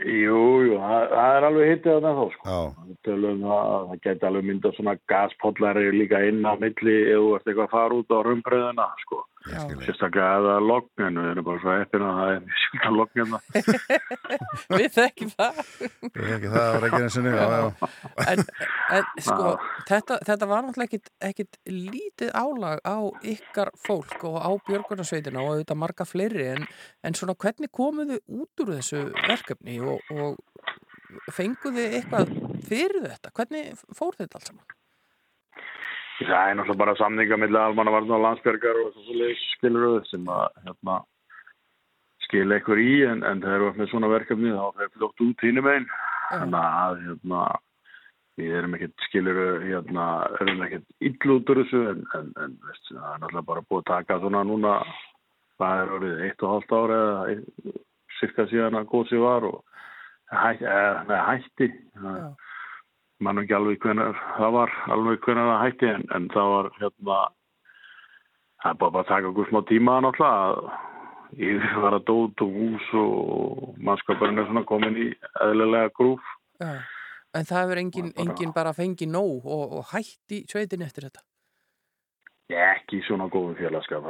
[SPEAKER 7] Jú, jú, það, það er alveg hittið að það þá sko. Tölum að það geti alveg myndað svona gaspóllari líka inn á milli ert eitthvað að fara út á rumbröðina sko. Sérstaklega að er logn en við erum bara svo heppin að það er mjög sjönda logn hérna.
[SPEAKER 4] Við þekkjum það.
[SPEAKER 3] Er ekki það já, já.
[SPEAKER 4] En, en sko, þetta, þetta var náttúrulega ekkit, ekkit lítið álag á ykkar fólk og á björgunarsveitina og auðvitað marga fleiri en, en svona hvernig komuðu út úr þessu verkefni og, og fenguðu eitthvað fyrir þetta? Hvernig fór þetta allt saman?
[SPEAKER 7] Það er náttúrulega bara samninga millir almannavarn og landsbergar og þessu leik skilur sem að hérna, skilja eitthvað í en, en það eru með svona verkefni þá er fljótt út hínum einn. Þannig að hérna, við erum ekkert skilur hérna, erum ekkert ill út úr þessu en, en, en veist, það er náttúrulega bara búið að taka svona núna það er orðið eitt og hálft ára eða cirka síðan að gósi var og hætti, eða, hætti. Það-
[SPEAKER 4] Já.
[SPEAKER 7] mann ekki alveg hvenar það var alveg hvenar það hætti en, en það var hérna það er bara að taka okkur smá tíma náttúrulega að yfirfara dót og hús og mannskapurinn er svona komin í eðlilega grúf
[SPEAKER 4] Já. En það hefur engin,
[SPEAKER 7] Bara-
[SPEAKER 4] engin bara fengið nóg og, og hætt í sveitin eftir þetta?
[SPEAKER 7] ekki svona góðum félagskap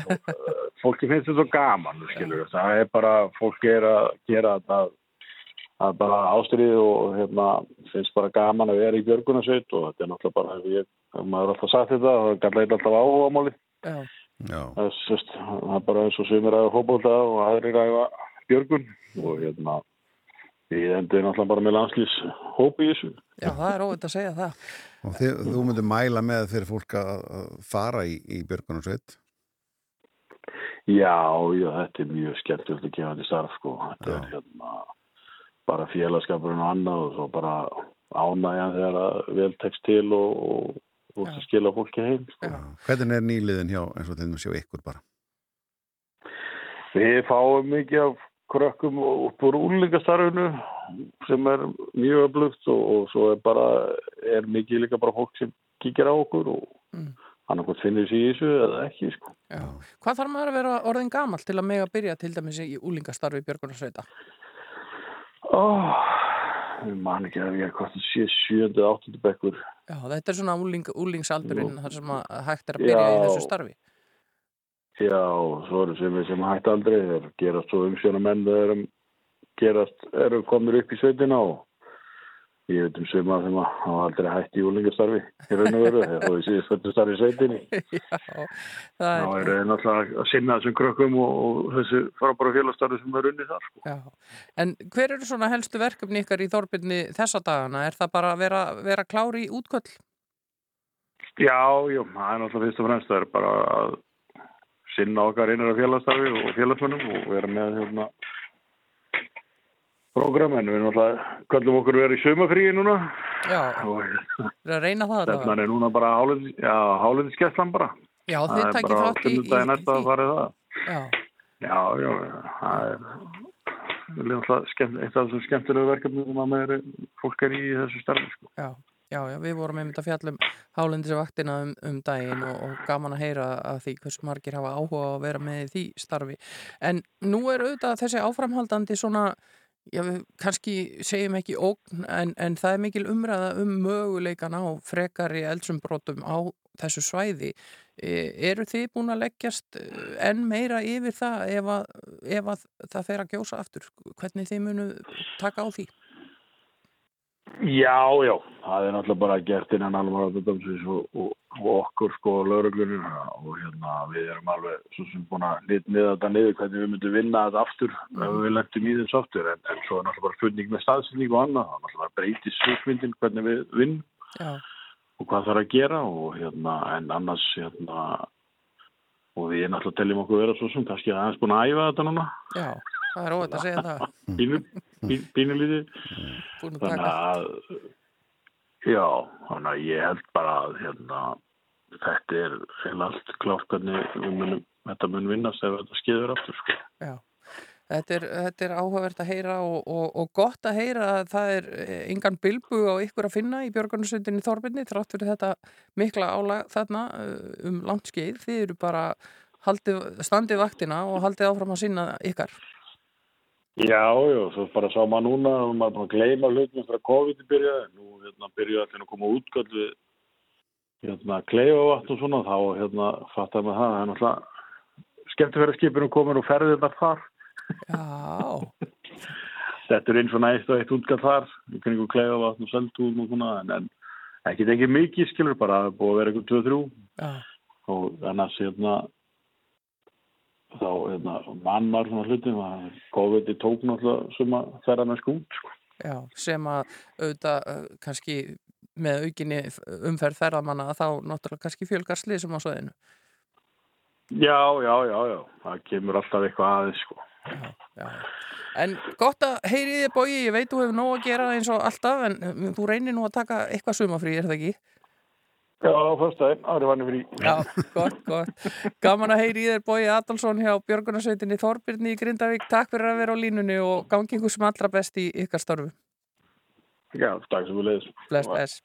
[SPEAKER 7] fólki finnst þetta svo gaman skilur það er bara, fólk er að gera þetta það er bara ástriðið og hérna, finnst bara gaman að vera í björgunarsveit og þetta er náttúrulega bara, ef ég, ef maður er alltaf sagt þetta, það er alltaf áhuga máli.
[SPEAKER 4] Já,
[SPEAKER 3] Já,
[SPEAKER 7] Það er, það er bara eins og sumir að fókbólta og aðrir að björgun og hérna, ég endi náttúrulega bara með landslýs hópi í þessu.
[SPEAKER 4] já, það er óvægt að segja það.
[SPEAKER 3] og þið, þú myndir mæla með fyrir fólk að, að fara í, í björgunarsveit.
[SPEAKER 7] Já, já, þetta er mjög skemmtilegt að gefa þetta starf, sko. Þetta
[SPEAKER 3] Já.
[SPEAKER 7] er hérna bara félagskapurinn og annað og svo bara ánægjan þegar að vel tekst til og, og, og
[SPEAKER 4] Já.
[SPEAKER 7] skila fólki heim, sko.
[SPEAKER 3] Hvernig er nýliðin hjá, eins og þeim sjá ykkur bara?
[SPEAKER 7] Við fáum mikið af krökkum út úr úrlingastarfinu sem er mjög öflugt og, og svo er bara, er mikið líka bara fólk sem kíkir á okkur og
[SPEAKER 4] Mm.
[SPEAKER 7] hann okkur finnir sér í þessu eða ekki, sko.
[SPEAKER 4] Já. Hvað þarf maður að vera orðin gamall til að mega byrja til dæmis í úlingastarfi Björgunarsveita?
[SPEAKER 7] Ó, ég man ekki að ég er hvort það sé sjöndi, áttundi bekkur.
[SPEAKER 4] Já, þetta er svona úling, úlingsaldurinn þar sem að hægt er að byrja í
[SPEAKER 7] Já.
[SPEAKER 4] þessu starfi.
[SPEAKER 7] Já, svo eru sem, sem hætti aldrei, þeir gerast svo umsjóna menn þeir gerast, eru komnir upp í sveitina og ég veit um suma sem að hafa aldrei hætti í úlingastarfi í raun og veru, þú séð þetta starfi í sveitinni.
[SPEAKER 4] Það
[SPEAKER 7] Þá
[SPEAKER 4] er...
[SPEAKER 7] þeir náttúrulega að sinna þessum krökkum og, og þessu frábæra félagsstarfi sem er unnið þar. Sko.
[SPEAKER 4] En hver eru svona helstu verkefni ykkar í Þorbirni þessa dagana? Er það bara að vera, vera klári í útköll?
[SPEAKER 7] Já, já, það er náttúrulega fyrst og fremst, það er bara að sinna okkar innra félagsstarfi og félagsmönnum og vera með hérna program, en við náttúrulega kallum okkur vera í sömafríi núna
[SPEAKER 4] Já,
[SPEAKER 7] og
[SPEAKER 4] er að reyna það þetta?
[SPEAKER 7] er núna bara hálendisgæslan bara.
[SPEAKER 4] Já,
[SPEAKER 7] Það
[SPEAKER 4] þið
[SPEAKER 7] er
[SPEAKER 4] takkir þátt í, í,
[SPEAKER 7] sunnudaginn næsta að fara í það.
[SPEAKER 4] Já,
[SPEAKER 7] Já, já, það er það er náttúrulega eitt af þessum skemmtilegu verkefnum sem að með er, fólk er í þessu starfi, sko.
[SPEAKER 4] já, já, já, við vorum einmitt að fjalla um hálendisvaktina um, um daginn og, og gaman að heyra að því hversu margir hafa áhuga að vera með því starfi. En nú er auðvitað þessi áframhaldandi svona, já, við kannski segjum ekki ógn, en, en það er mikil umræða um möguleikan á frekari eldsumbrotum á þessu svæði. E, eru þið búin að leggjast eh, enn meira yfir það ef að, ef að það fer að gjósa aftur? Hvernig þið munu taka á því?
[SPEAKER 7] Já, já, það er náttúrulega bara gert innan alvarðardömsins og, og, og okkur sko lauruglunir og hérna við erum alveg svo sem búin að niður þetta niður hvernig við myndum vinna þetta aftur ef við lendum í þess aftur en, en svo er náttúrulega bara funding með staðsynning og annað, það er náttúrulega breytið svipmyndin hvernig við vinnum
[SPEAKER 4] Já,
[SPEAKER 7] og hvað þarf að gera og hérna en annars hérna og við náttúrulega teljum okkur vera svo sem kannski aðeins búin að æfa þetta núna.
[SPEAKER 4] Já, það er óvægt að segja það.
[SPEAKER 7] Pínu, pínu, pínu lítið
[SPEAKER 4] Búin að
[SPEAKER 7] þannig að já, þannig að ég held bara að hérna, þetta er heila allt klárt hvernig munum, þetta mun vinnast ef þetta skeður aftur sko.
[SPEAKER 4] Já, þetta er, þetta er áhugavert að heyra og, og, og gott að heyra að það er eh, engan bilbu á ykkur að finna í Björgunarsundinni Þorbirni þrátt fyrir þetta mikla álag þarna eh, um langt skeið. Þið eru bara haldið, standið vaktina og haldið áfram að sinna ykkar.
[SPEAKER 7] Já, já, svo bara sá maður núna og maður er búin að gleyma hlutum eftir að COVID byrjaði, nú hérna byrjaði allir að koma útgöld við hérna kleifavatn og svona, þá hérna fattar maður það, það er náttúrulega skemmtifæraskipinu komin og ferðið þetta þar.
[SPEAKER 4] Já,
[SPEAKER 7] Þetta er eins og næst og eitt útgall þar, í kringum kleifavatn og seldúm og svona, en, en ekki ekki mikið skilur, bara það er búið að vera eitthvað 2-3
[SPEAKER 4] já,
[SPEAKER 7] og annars hérna þá hérna mann var svona hlutum að COVID tók náttúrulega sem að ferða með skút, sko.
[SPEAKER 4] já, sem að auðvitað eh, kannski með aukinni umferð ferðamanna þá náttúrulega kannski fjölgar sliðsum á svoðinu.
[SPEAKER 7] Já, já, já, já, það kemur alltaf eitthvað aðeins, sko.
[SPEAKER 4] Já, já. En gott að heyri þið bói, ég veit þú hefur nóg að gera eins og alltaf en um, þú reynir nú að taka eitthvað sumafrí, er það ekki?
[SPEAKER 7] Já, fyrst aðeins, árið vanni frí.
[SPEAKER 4] Já, gott, gott. Gaman að heyri þér bói Adolfsson hjá Björgunarsveitinni Þorbirni í Grindavík. Takk fyrir að vera á línunni og gangi ykkur sem allra best í ykkar starfu.
[SPEAKER 7] Já, takk sem við leiðis.
[SPEAKER 4] Bless, bless.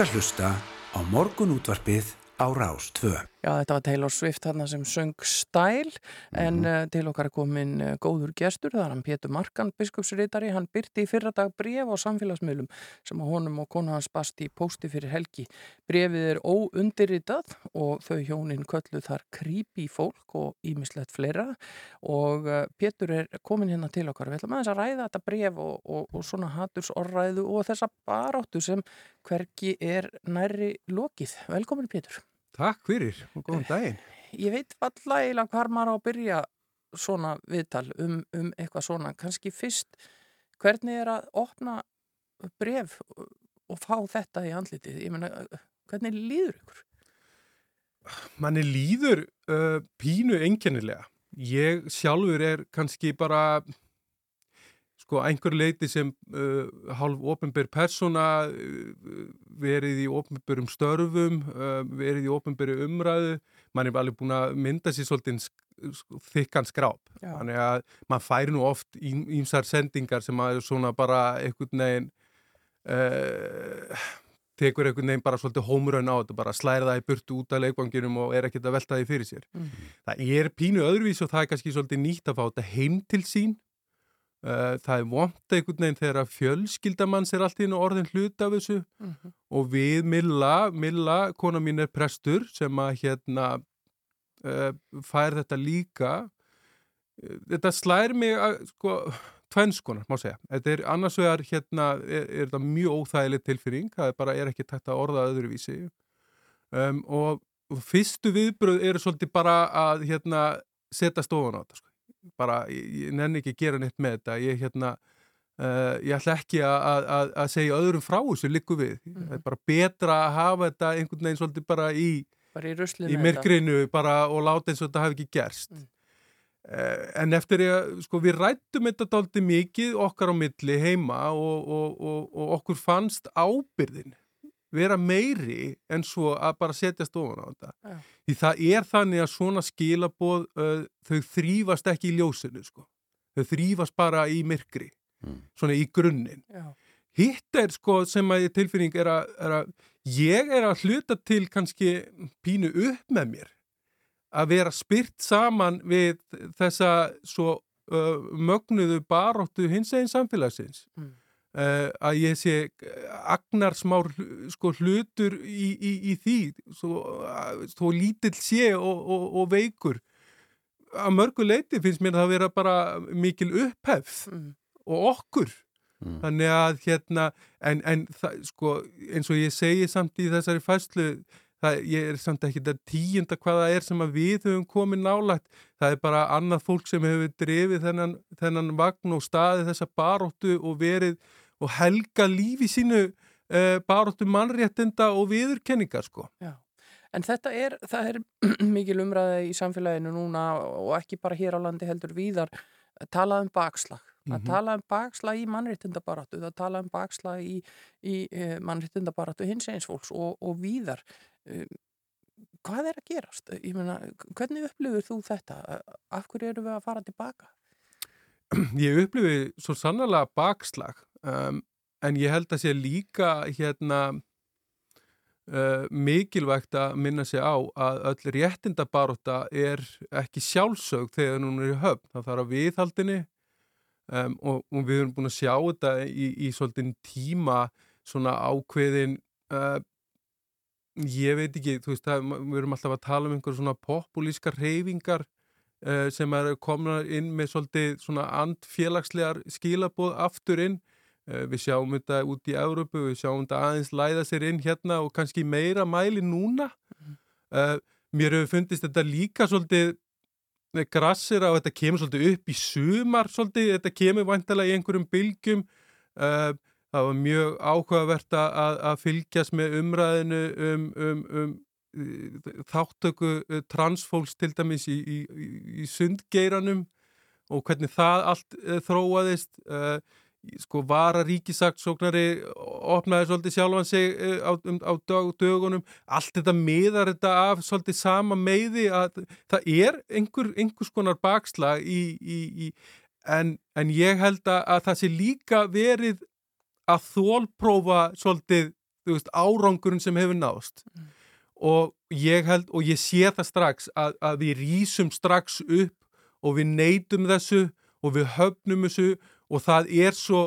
[SPEAKER 2] Ert að hlusta á morgun útvarpið á Rás 2.
[SPEAKER 4] Já, þetta var Taylor Swift þarna sem söng Style en uh, til okkar er komin uh, góður gestur, það er hann Pétur Markan, biskupsritari, hann byrti í fyrra dag bref á samfélagsmiðlum sem að honum og konu hans basti í pósti fyrir helgi. Brefið er óundirritað og þau hjónin köllu þar creepy fólk og ímislegt fleira og uh, Pétur er komin hérna til okkar. Við ætlum aðeins að ræða þetta bref og, og, og svona hatursorræðu og þessa baráttu sem hvergi er nærri lokið. Velkomin Pétur.
[SPEAKER 8] Takk fyrir og góðan daginn.
[SPEAKER 4] ég veit alltaf eiginlega hvar maður á að byrja svona viðtal um, um eitthvað svona, kannski fyrst hvernig er að opna bref og fá þetta í andlitið, ég meina hvernig líður ykkur?
[SPEAKER 8] Manni líður uh, pínu einkennilega. Ég sjálfur er kannski bara sko einhver leiti sem uh, hálf ofinber persóna uh, verið í ofinberum störfum, uh, verið í ofinberu umræðu, mann er alveg búin að mynda sér svolítið sk þykkan skráp.
[SPEAKER 4] Já.
[SPEAKER 8] Þannig að mann fær nú oft ímsar sendingar sem að svona bara einhvern veginn uh, tekur einhvern veginn bara svolítið hómurön á þetta, bara slæra það í burtu út af leikvanginum og er ekkert að velta því fyrir sér.
[SPEAKER 4] Mm.
[SPEAKER 8] Það er pínu öðruvís og það er kannski svolítið nýtt að fá þetta heim til sín. Uh, það er vont einhvern veginn þegar að fjölskyldamanns er allt í einu orðin hlut af þessu
[SPEAKER 4] Mm -hmm.
[SPEAKER 8] og við Milla, Milla, kona mín er prestur sem að hérna uh, fær þetta líka. Uh, þetta slær mig að sko tvennskonar, má segja. Þetta er annars vegar hérna, er, er þetta mjög óþægileg tilfinning, það er bara er ekki tætt að orða öðruvísi um, og, og fyrstu viðbröð eru svolítið bara að hérna setja stofan á þetta, sko. Bara, ég, nenni ekki að gera neitt með þetta, ég hérna uh, ég ætla ekki að, að, að segja öðrum frá þessu líku við. Það er bara betra að hafa þetta einhvern veginn svolítið bara í
[SPEAKER 4] Bara í
[SPEAKER 8] í myrkrinu bara og láta eins og þetta hafi ekki gerst
[SPEAKER 4] Mm.
[SPEAKER 8] uh, en eftir ég sko við rættum þetta dálítið mikið okkar á milli heima og, og, og, og okkur fannst ábyrðin vera meiri en svo að bara setjast ofan á þetta.
[SPEAKER 4] Já.
[SPEAKER 8] Því það er þannig að svona skilaboð uh, þau þrýfast ekki í ljósinu sko. Þau þrýfast bara í myrkri,
[SPEAKER 3] Mm.
[SPEAKER 8] svona í grunninn.
[SPEAKER 4] Já.
[SPEAKER 8] Hitt er sko sem að ég tilfinning er að, er að ég er að hluta til kannski pínu upp með mér að vera spyrt saman við þessa svo uh, mögnuðu baróttu hins eginn samfélagsins
[SPEAKER 4] Mm.
[SPEAKER 8] Uh, að ég sé agnarsmár hl- sko, hlutur í, í, í því svo, uh, svo lítill sé og, og, og veikur að mörgu leiti finnst mér það vera bara mikil upphefð
[SPEAKER 4] Mm.
[SPEAKER 8] og okkur
[SPEAKER 3] Mm.
[SPEAKER 8] þannig að hérna en, en það, sko, eins og ég segi samt í þessari fæslu það, ég er samt ekki þetta tíunda hvað það er sem að við höfum komið nálægt það er bara annað fólk sem hefur drefið þennan, þennan vagn og staðið þessa baróttu og verið og helga lífi sínu uh, baróttu mannréttinda og viðurkenningar sko
[SPEAKER 4] Já. En þetta er, það er mikil umræði í samfélaginu núna og ekki bara hér á landi heldur víðar talað um bakslag. Það
[SPEAKER 8] Mhm.
[SPEAKER 4] talað um bakslag í mannréttindabaratu, það talað um bakslag í, í uh, mannréttindabaratu hins eins fólks og, og víðar. Uh, hvað er að gerast? Ég meina, hvernig upplifur þú þetta? Af hverju eru við að fara tilbaka?
[SPEAKER 8] ég upplifi svo sannlega bakslag um, en ég held að sé líka hérna uh, mikilvægt að minna sig á að öll réttindabaróta er ekki sjálfsög þegar hún er í höfn. Það þarf að viðhaldinni um, og, og við erum búin að sjá þetta í, í svolítinn tíma svona ákveðin uh, ég veit ekki, þú veist, það, við erum alltaf að tala um einhver svona populískar reyfingar uh, sem er komna inn með svolítið svona andfélagslegar skilabóð aftur inn. Uh, við sjáum þetta út í Európu við sjáum þetta aðeins læða sér inn hérna og kannski meira mæli núna. Uh, mér hefur fundist þetta líka svolítið grassir á þetta kemur svolítið upp í sumar svolítið, þetta kemur vantilega í einhverjum bylgjum. Uh, það var mjög áhugavert að, að fylgjast með umræðinu um, um, um uh, þáttöku uh, transfólks til dæmis í, í, í- sundgeiranum og hvernig það allt þróaðist. Uh, sko vara ríkisaksóknari opnaði svolítið sjálfan sig uh, á, um, á dag, dögunum. Allt þetta miðar þetta af svolítið sama meiði að það er einhver, einhvers konar bakslag í, í, í en, en ég held að, að það sé líka verið að þólprófa svolítið veist, árangurinn sem hefur nást og ég held og ég sé það strax að, að við rýsum strax upp og við neytum þessu og við höfnum þessu og það er svo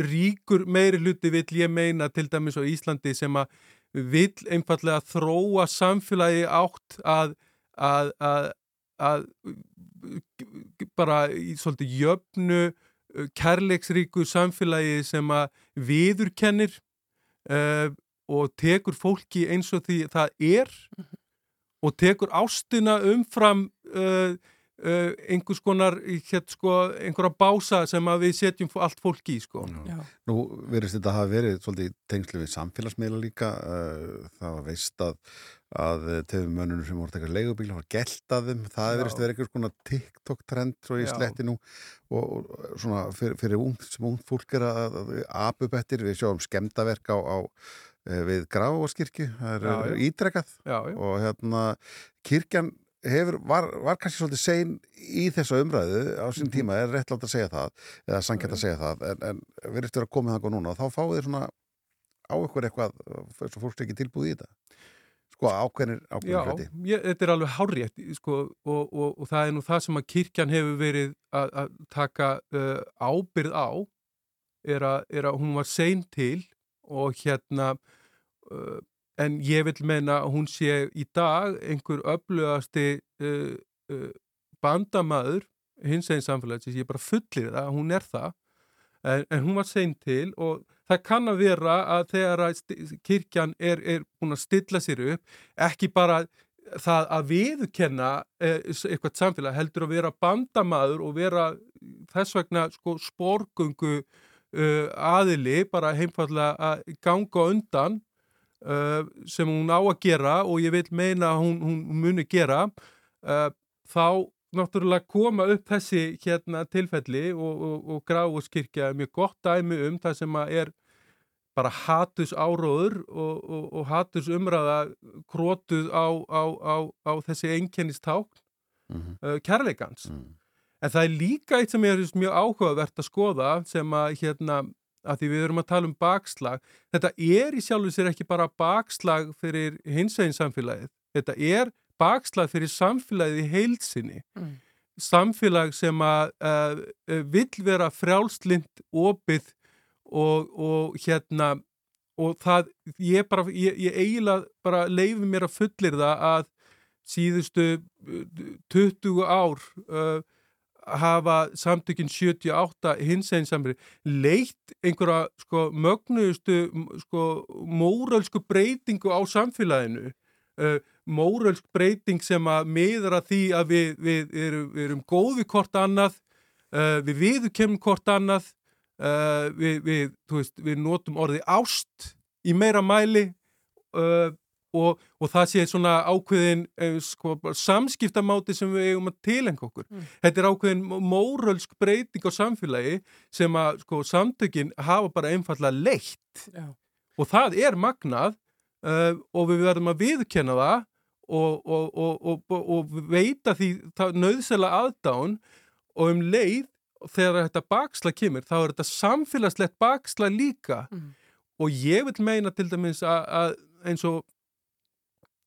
[SPEAKER 8] ríkur meiri hluti vill ég meina til dæmis á Íslandi sem að vill einfallega þróa samfélagi átt að, að, að, að bara í svolítið jöfnu kærleiksríku samfélagi sem að viðurkennir uh, og tekur fólki eins og því það er og tekur ástina umfram uh, uh, einhvers konar hér, sko, einhverja bása sem að við setjum allt fólk í sko.
[SPEAKER 3] Nú verðist þetta hafa verið svolítið tengslu við samfélagsmiðla líka uh, það var veist að að tefum mönnunum sem voru að taka leigubíla var gælt að þeim, það
[SPEAKER 8] Já.
[SPEAKER 3] verðist verið einhvers konar TikTok-trend svo í
[SPEAKER 8] Já.
[SPEAKER 3] sletti nú og, og svona fyrir, fyrir ung, sem ung fólk er að, að apu bettir, við sjáum skemdaverk á, á eh, við Grafavarskirkju, það er,
[SPEAKER 8] Já, já.
[SPEAKER 3] er ítrekkað
[SPEAKER 8] Já, já.
[SPEAKER 3] og hérna kirkjan hefur, var, var kannski svolítið sein í þessu umræðu á sín
[SPEAKER 8] Mhm.
[SPEAKER 3] tíma, er réttlátt að segja það eða sangjart að segja það, en, en verðist vera komið þangað núna og þá fáið þið svona á ykkur eitthvað, þess að fólk ekki tilbúið í þetta? Sko ákveðnir
[SPEAKER 8] Já,
[SPEAKER 3] ákveðnir hluti?
[SPEAKER 8] ég, þetta er alveg hárétt sko, og, og, og það er nú það sem að kirkjan hefur verið að, að taka uh, ábyrð á er að, er að hún var sein til og hérna uh, en ég vil meina að hún sé í dag einhver öflugasti uh, uh, bandamaður hins einn samfélagsins, ég bara fullir það, hún er það. En, en hún var sein til og það kann að vera að þegar að kirkjan er, er búin að stilla sér upp ekki bara það að viðkenna eitthvað samfélag heldur að vera bandamaður og vera þess vegna sko sporgöngu uh, aðili bara heimfallega að ganga undan uh, sem hún á að gera og ég vil meina að hún, hún muni gera uh, þá náttúrulega koma upp þessi hérna tilfelli og, og, og Gráuskirkja er mjög gott dæmi um það sem að er bara hatus áróður og, og, og hatus umræða krótuð á, á, á, á þessi einkennisták
[SPEAKER 3] mm -hmm.
[SPEAKER 8] uh, kærleikans.
[SPEAKER 3] mm.
[SPEAKER 8] En það er líka eitt sem er mjög áhugavert að skoða sem að hérna að því við erum að tala um bakslag. Þetta er í sjálfu sér ekki bara bakslag fyrir hinsvegin samfélagið. Þetta er bakslag fyrir samfélagið í heilsinni.
[SPEAKER 4] Mm.
[SPEAKER 8] Samfélag sem að uh, vill vera frjálslind, opið og, og hérna og það, ég bara, ég, ég eiginlega bara leifi mér að fullir það að síðustu 20 ár uh, hafa samtökinn 78 hins einn samri leitt einhverja sko mögnuðustu sko móralsku breytingu á samfélaginu. Uh, móralsk breyting sem að miðra því að við, við erum, við erum góð við hvort annað uh, við viðkemum hvort annað uh, við, við, veist, notum orði ást í meira mæli og og, það sé svona ákveðin eh, sko, samskiptamáti sem við eigum að tilengja okkur. Mm. Þetta er ákveðin mórölsk breyting á samfélagi sem að sko, samtökin hafa bara einfallega leitt
[SPEAKER 4] Já.
[SPEAKER 8] og það er magnað uh, og við verðum að viðkenna það og, og, og veita því nöðsela aðdán og um leið þegar þetta baksla kemur þá er þetta samfélagslegt baksla líka mm. og ég vil meina til dæmis að eins og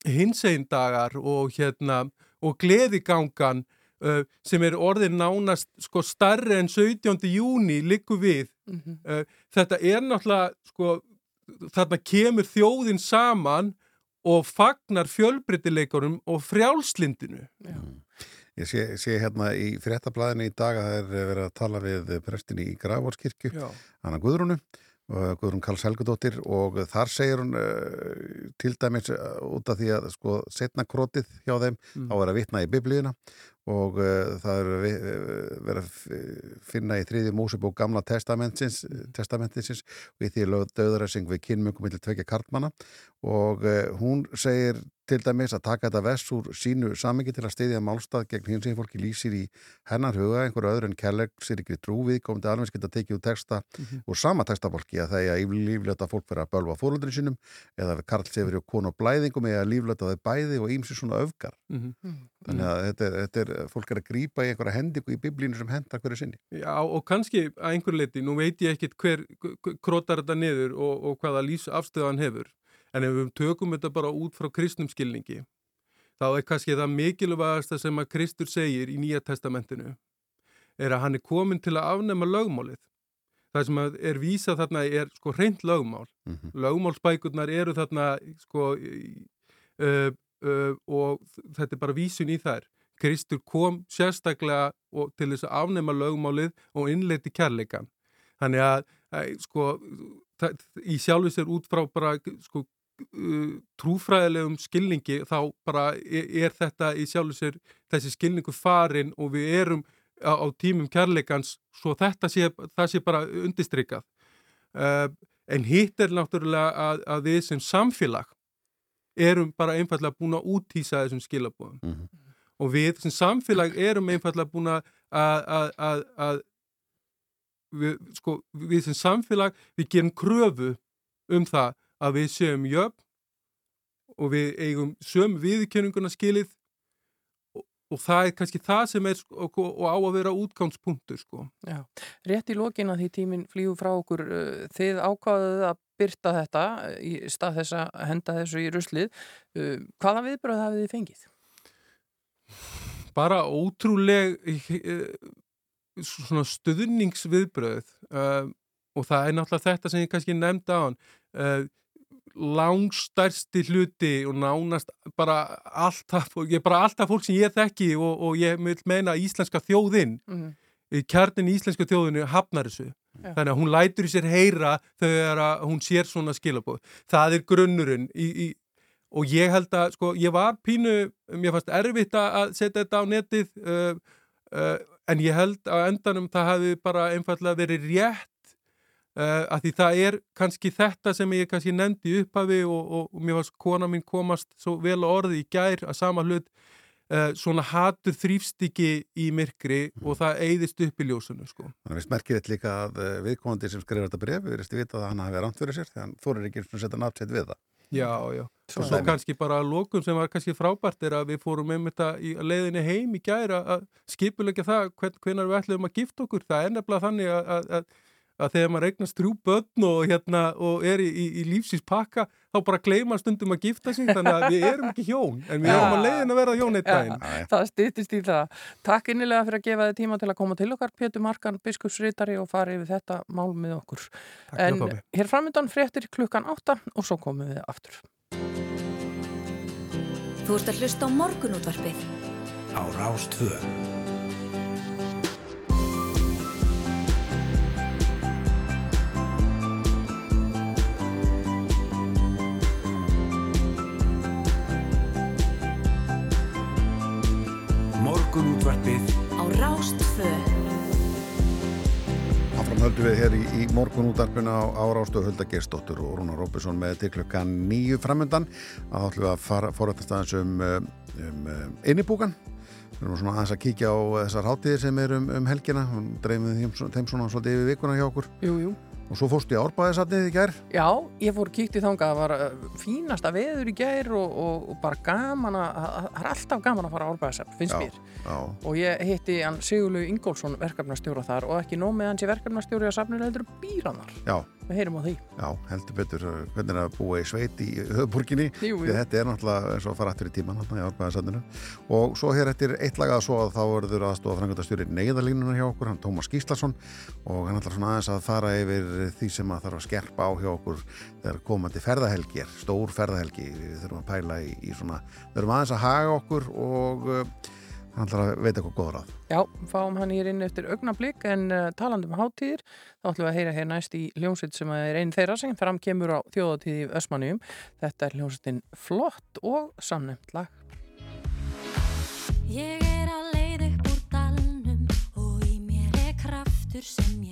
[SPEAKER 8] hinsegindagar og hérna og gleðigangan uh, sem er orðin nánast sko starri en 17. júni likur við mm -hmm. uh, þetta er náttúrulega sko þarna kemur þjóðin saman og fagnar fjölbreytileikarum og frjálslindinu
[SPEAKER 4] Já.
[SPEAKER 3] Ég sé, sé hérna í fréttablaðinu í dag að það er verið að tala við prestinni í Grafórskirkju, Anna Guðrúnu Guðrún Karls Helgudóttir og þar segir hún uh, til dæmis uh, út af því að sko setna krótið hjá þeim mm. á að vera vitna í biblíuna og uh, það er verið að finna í þriði músibók gamla testamentisins testamentisins við því lögð döðaræsing við kynmjöngum millir tvekja kartmanna og hún segir til dæmis að taka þetta vess úr sínu samingi til að stiðja málstað gegn hins sem fólki lýsir í hennar huga einhverju öðru en kærleik sér ekki trúvið komandi alveg geta tekið úr texta mm -hmm. úr sama textafólki að það er að líflöta fólk fyrir að bölva fóröldinu sínum eða við Karl Sefri og konu og blæðingum eða líflöta þau bæði og ímsi svona öfgar mm -hmm. þannig að þetta er, þetta er fólk er að grýpa í einhverja hendingu í biblínu sem hendar hverju sinni
[SPEAKER 8] Já og kannski að einhver leiti, nú veit ég ekkit hver krótar þetta niður og, og hvaða lífsafstöðan hefur En ef við tökum þetta bara út frá kristnum skilningi, þá er kannski það mikilvægasta sem að Kristur segir í Nýja testamentinu, er að hann er komin til að afnema lögmálið. Það sem er vísað þarna er sko hreint lögmál. Mm -hmm. Lögmálsbækurnar eru þarna sko uh, uh, og þetta er bara vísun í þær. Kristur kom sérstaklega til þess að afnema lögmálið og innleiti kærleikan. Þannig að, að sko, það, í sjálfis er út frá bara sko Uh, trúfræðilegum skilningi þá bara er, er þetta í sjálf og sér þessi skilningu farin og við erum á, á tímum kærleikans svo þetta sé, sé bara undistrykað uh, en hitt er náttúrulega að, að við sem samfélag erum bara einfallega búin að útýsa þessum skilabóðum mm -hmm. Og við sem samfélag erum einfallega búin að, að, að við, sko, við sem samfélag við gerum kröfu um það að við séum jöfn og við eigum söm viðkenninguna skilið og, og það er kannski það sem er og, og á að vera útgangspunktur sko.
[SPEAKER 4] Já, rétt í lókin að því tíminn flýgur frá okkur uh, þið ákvaðuð að byrta þetta í stað þess að henda þessu í ruslið uh, hvaða viðbröð hafið þið fengið?
[SPEAKER 8] Bara ótrúleg uh, svona stuðningsviðbröð og það er náttúrulega þetta sem ég kannski nefndi á hann langstærsti hluti og nánast bara alltaf, bara alltaf fólk sem ég þekki og, og ég vil meina íslenska þjóðinn mm -hmm. kjarnin íslenska þjóðinu hafnar þessu Já. þannig að hún lætur í sér heyra þegar hún sér svona skilabóð það er grunnurinn í, í, og ég held að, sko, ég var pínu mér fannst erfitt að setja þetta á netið uh, uh, en ég held að endanum það hafi bara einfallega verið rétt Uh, að því það er kannski þetta sem ég kannski nefndi upphafi og, og, og mér varst kona mín komast svo vel orði í gær að sama hlut svona hatur þrýfst ekki í myrkri og það eyðist upp í ljósunu sko.
[SPEAKER 3] Þannig að við smerkir þetta líka að viðkomandi sem skrifar þetta bref, við erum vita að hann hafi ránt fyrir sér þegar hann þorir ekki að setja nafnsett við það.
[SPEAKER 8] Já, já. Og svo kannski bara að lokum sem var kannski frábært er að við fórum með þetta í leiðinni heim í gæra að skipulegja það hvern, hvenar við ætlum að gifta okkur. Það er nefnilega þannig að, að, að, að þegar maður eignast þrjú börn og, hérna, og er í, í, í lífsins pakka þá bara gleyma stundum að gifta sig þannig að við erum ekki hjón en við erum að leiðin að vera hjón eitt daginn.
[SPEAKER 4] það styttist í það. Takk innilega fyrir að gefa þið tíma til að koma til okkar, Pétur Markan, biskupsritari og fara yfir þetta mál með okkur.
[SPEAKER 8] Takk
[SPEAKER 4] en hér framöndan fréttir klukkan átta og svo komum við aftur.
[SPEAKER 1] Þú ert að hlusta á morgunútvarpið.
[SPEAKER 2] á Rástvö. Morgunútvarpið
[SPEAKER 1] Á Rástvö.
[SPEAKER 3] Áfram höldum við hér í, í morgun útarpina á árástöð Hulda Gersdóttur og Rúnar Róbesson með til klukkan nýju framöndan að þá ætlum við að fara fórættast aðeins um, um, um innibúkan. Við erum svona aðeins að kíkja á þessar hátíðir sem er um, um helgina. Og dreifum við þeim svona svolítið yfir vikuna hjá okkur.
[SPEAKER 4] Jú, jú.
[SPEAKER 3] Og svo fórstu í árbæðisatnið í gær
[SPEAKER 4] Já, ég fór kíkt í þangað, það var uh, fínasta veður í gær og, og, og bara gaman að, að- það er alltaf gaman að fara á árbæðasepp, finnst
[SPEAKER 3] Já,
[SPEAKER 4] mér.
[SPEAKER 3] já.
[SPEAKER 4] Og ég hitti hann Sigurlu Ingólfsson verkefnastjóra þar og ekki nóg með hans í verkefnastjóri að safnir heldur býranar.
[SPEAKER 3] Já,
[SPEAKER 4] Við heyrum á því.
[SPEAKER 3] já, heldur betur uh, hvernig er að búa í sveit í höfuborginni þetta er náttúrulega eins og að fara aftur í tíman og svo hér eftir eitt lagað svo að þá verður aðstofa frangöndastjóri neyðalínuna hjá okkur, hann Tómas Gíslason. Og hann ætlar svona aðeins að fara yfir því sem að þarf að skerpa á hjá okkur þegar komandi ferðahelgi er, stór ferðahelgi, við þurfum að pæla í, í svona, þurfum aðeins að haga okkur og uh, hann ætlar að veita eitthvað góður að.
[SPEAKER 4] Já, fáum hann hér inn eftir augnablík en uh, talandi um hátíðir, þá ætlum við að heyra hér næst í hljómsveit sem er einn þeirra sem fram kemur á þjóðatíði í Ösmannium. Þetta er hljómsveitin flott og samnefnt lag.
[SPEAKER 9] Ég er á leið upp úr dalnum og í mér er kraftur sem ég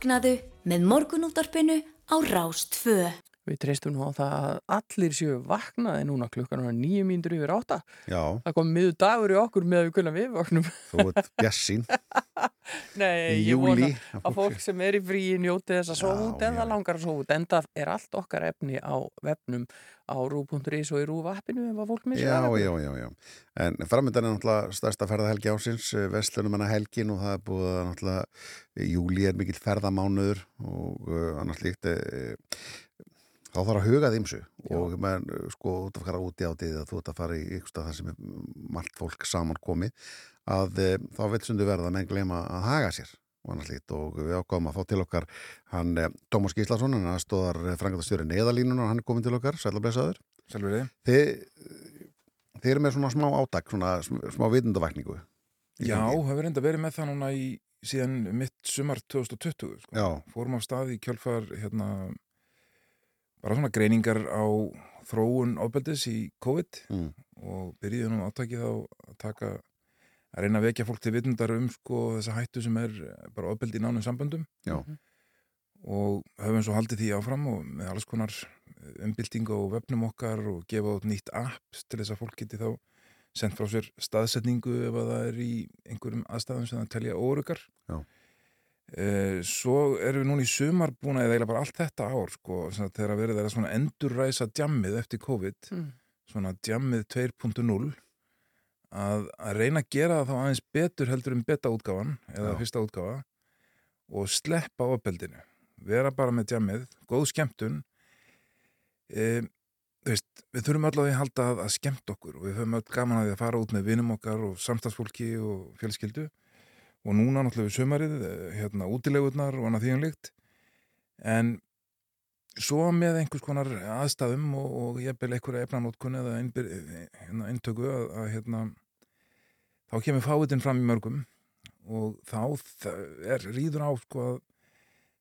[SPEAKER 1] Vaknaðu með morgunúttarpinu á Rástfö.
[SPEAKER 4] Við treystum nú á það að allir séu vaknaði núna klukkan á nýju mínútur yfir átta.
[SPEAKER 3] Já,
[SPEAKER 4] Það kom miður dagur í okkur með að við kunna við vaknum.
[SPEAKER 3] þú ert bjassín
[SPEAKER 4] Nei, ég vona að fólk sem er í fríi njóti þess að
[SPEAKER 3] Já,
[SPEAKER 4] út en það langar að sofa út. En það er allt okkar efni á vefnum á rú.is og í rúvappinu ef að fólk missi
[SPEAKER 3] Já, já, já, já. En framöndan er náttúrulega stærsta ferðahelgi ásins, vestlunum hana helgin og það er búið að náttúrulega, júli er mikill ferðamánuður og uh, annars líkt, uh, þá þarf að huga þýmsu og menn, uh, sko, þú ert að fara úti á því að þú ert að fara í stað þar sem er margt fólk saman komið, að uh, þá vil sundu verða að menn gleyma að haga sér og annars líkt og við ákváðum að fá til okkar hann uh, Tómas Gíslason, hann aðstóðar frangatastjóri neðalínuna og hann er komin til okkar, sælablesaður. Þið, þið eru með svona smá átak, svona sm- smá vitundavakningu. í
[SPEAKER 10] Já, hefur reynda verið með það núna í síðan mitt sumar 2020 sko. Fórum á stað í kjölfar hérna, bara svona greiningar á þróun ofbeldis í COVID
[SPEAKER 3] Mm.
[SPEAKER 10] og byrjuðum átakið á að taka að reyna að vekja fólk til vitundar um sko þessa hættu sem er bara ofbeldi í nánum samböndum
[SPEAKER 3] já,
[SPEAKER 10] og höfum svo haldið því áfram og með alls konar umbyltingu á vefnum okkar og gefa út nýtt app til þess að fólk geti þá sendt frá sér staðsetningu ef að það er í einhverjum aðstæðum sem það telja órugar
[SPEAKER 3] Já.
[SPEAKER 10] Eh, svo erum við núna í sumar búin að eða bara allt þetta ár sko, sem að þegar verið er að svona endurræsa djammið eftir COVID
[SPEAKER 4] Mm.
[SPEAKER 10] svona djammið 2.0 að, að reyna að gera það þá aðeins betur heldur en beta útgáfan eða
[SPEAKER 3] Já.
[SPEAKER 10] fyrsta útgáfa og sleppa ofbeldinu vera bara með djammið, góð skemmtun e, veist, við þurfum öll á því að halda að, að skemmt okkur og við höfum öll gaman að því að fara út með vinum okkar og samstagsfólki og fjölskyldu og núna náttúrulega við sömarið eh, hérna útilegurnar og annað þýjanlíkt en svo með einhvers konar aðstæðum og, og ég bel einhverja efnanótkun eða einbyr, hérna, eintöku að, að hérna þá kemur fáiðin fram í mörgum og þá er ríður á sko að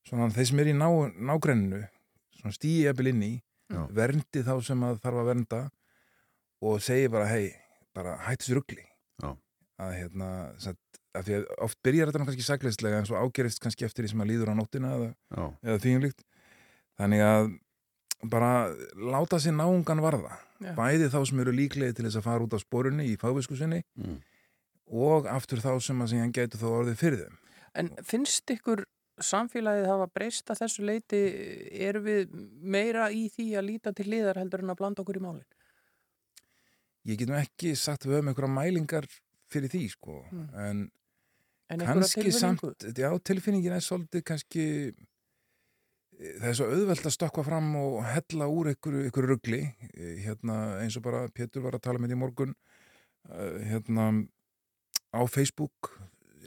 [SPEAKER 10] svona þeir sem er í ná, nágrenninu svona stíi eppil inn í
[SPEAKER 3] Já.
[SPEAKER 10] verndi þá sem að þarf að vernda og segi bara hei, bara ugli
[SPEAKER 3] Já.
[SPEAKER 10] Að hérna satt, að því að oft byrjar þetta nú kannski sakleislega en svo ágerist kannski eftir því sem að líður á nóttina eða, eða þýjumlíkt þannig að bara láta sér náungan varða
[SPEAKER 4] Já.
[SPEAKER 10] bæði þá sem eru líklegi til þess að fara út á sporunni í fagvisku sinni
[SPEAKER 3] mm.
[SPEAKER 10] og aftur þá sem að síðan gætu þá orðið fyrir þeim
[SPEAKER 4] En finnst ykkur samfélagið hafa breyst að þessu leiti, erum við meira í því að líta til liðar heldur en að blanda okkur í málinn?
[SPEAKER 10] ég getum ekki sagt við höfum einhverja mælingar fyrir því sko
[SPEAKER 4] Mm.
[SPEAKER 10] en
[SPEAKER 4] En
[SPEAKER 10] kannski samt, já, tilfinningin er svolítið kannski það er svo auðvelt að stökkva fram og hella úr einhverju, einhverju ruggli hérna, eins og bara Pétur var að tala með í morgun eh, hérna á Facebook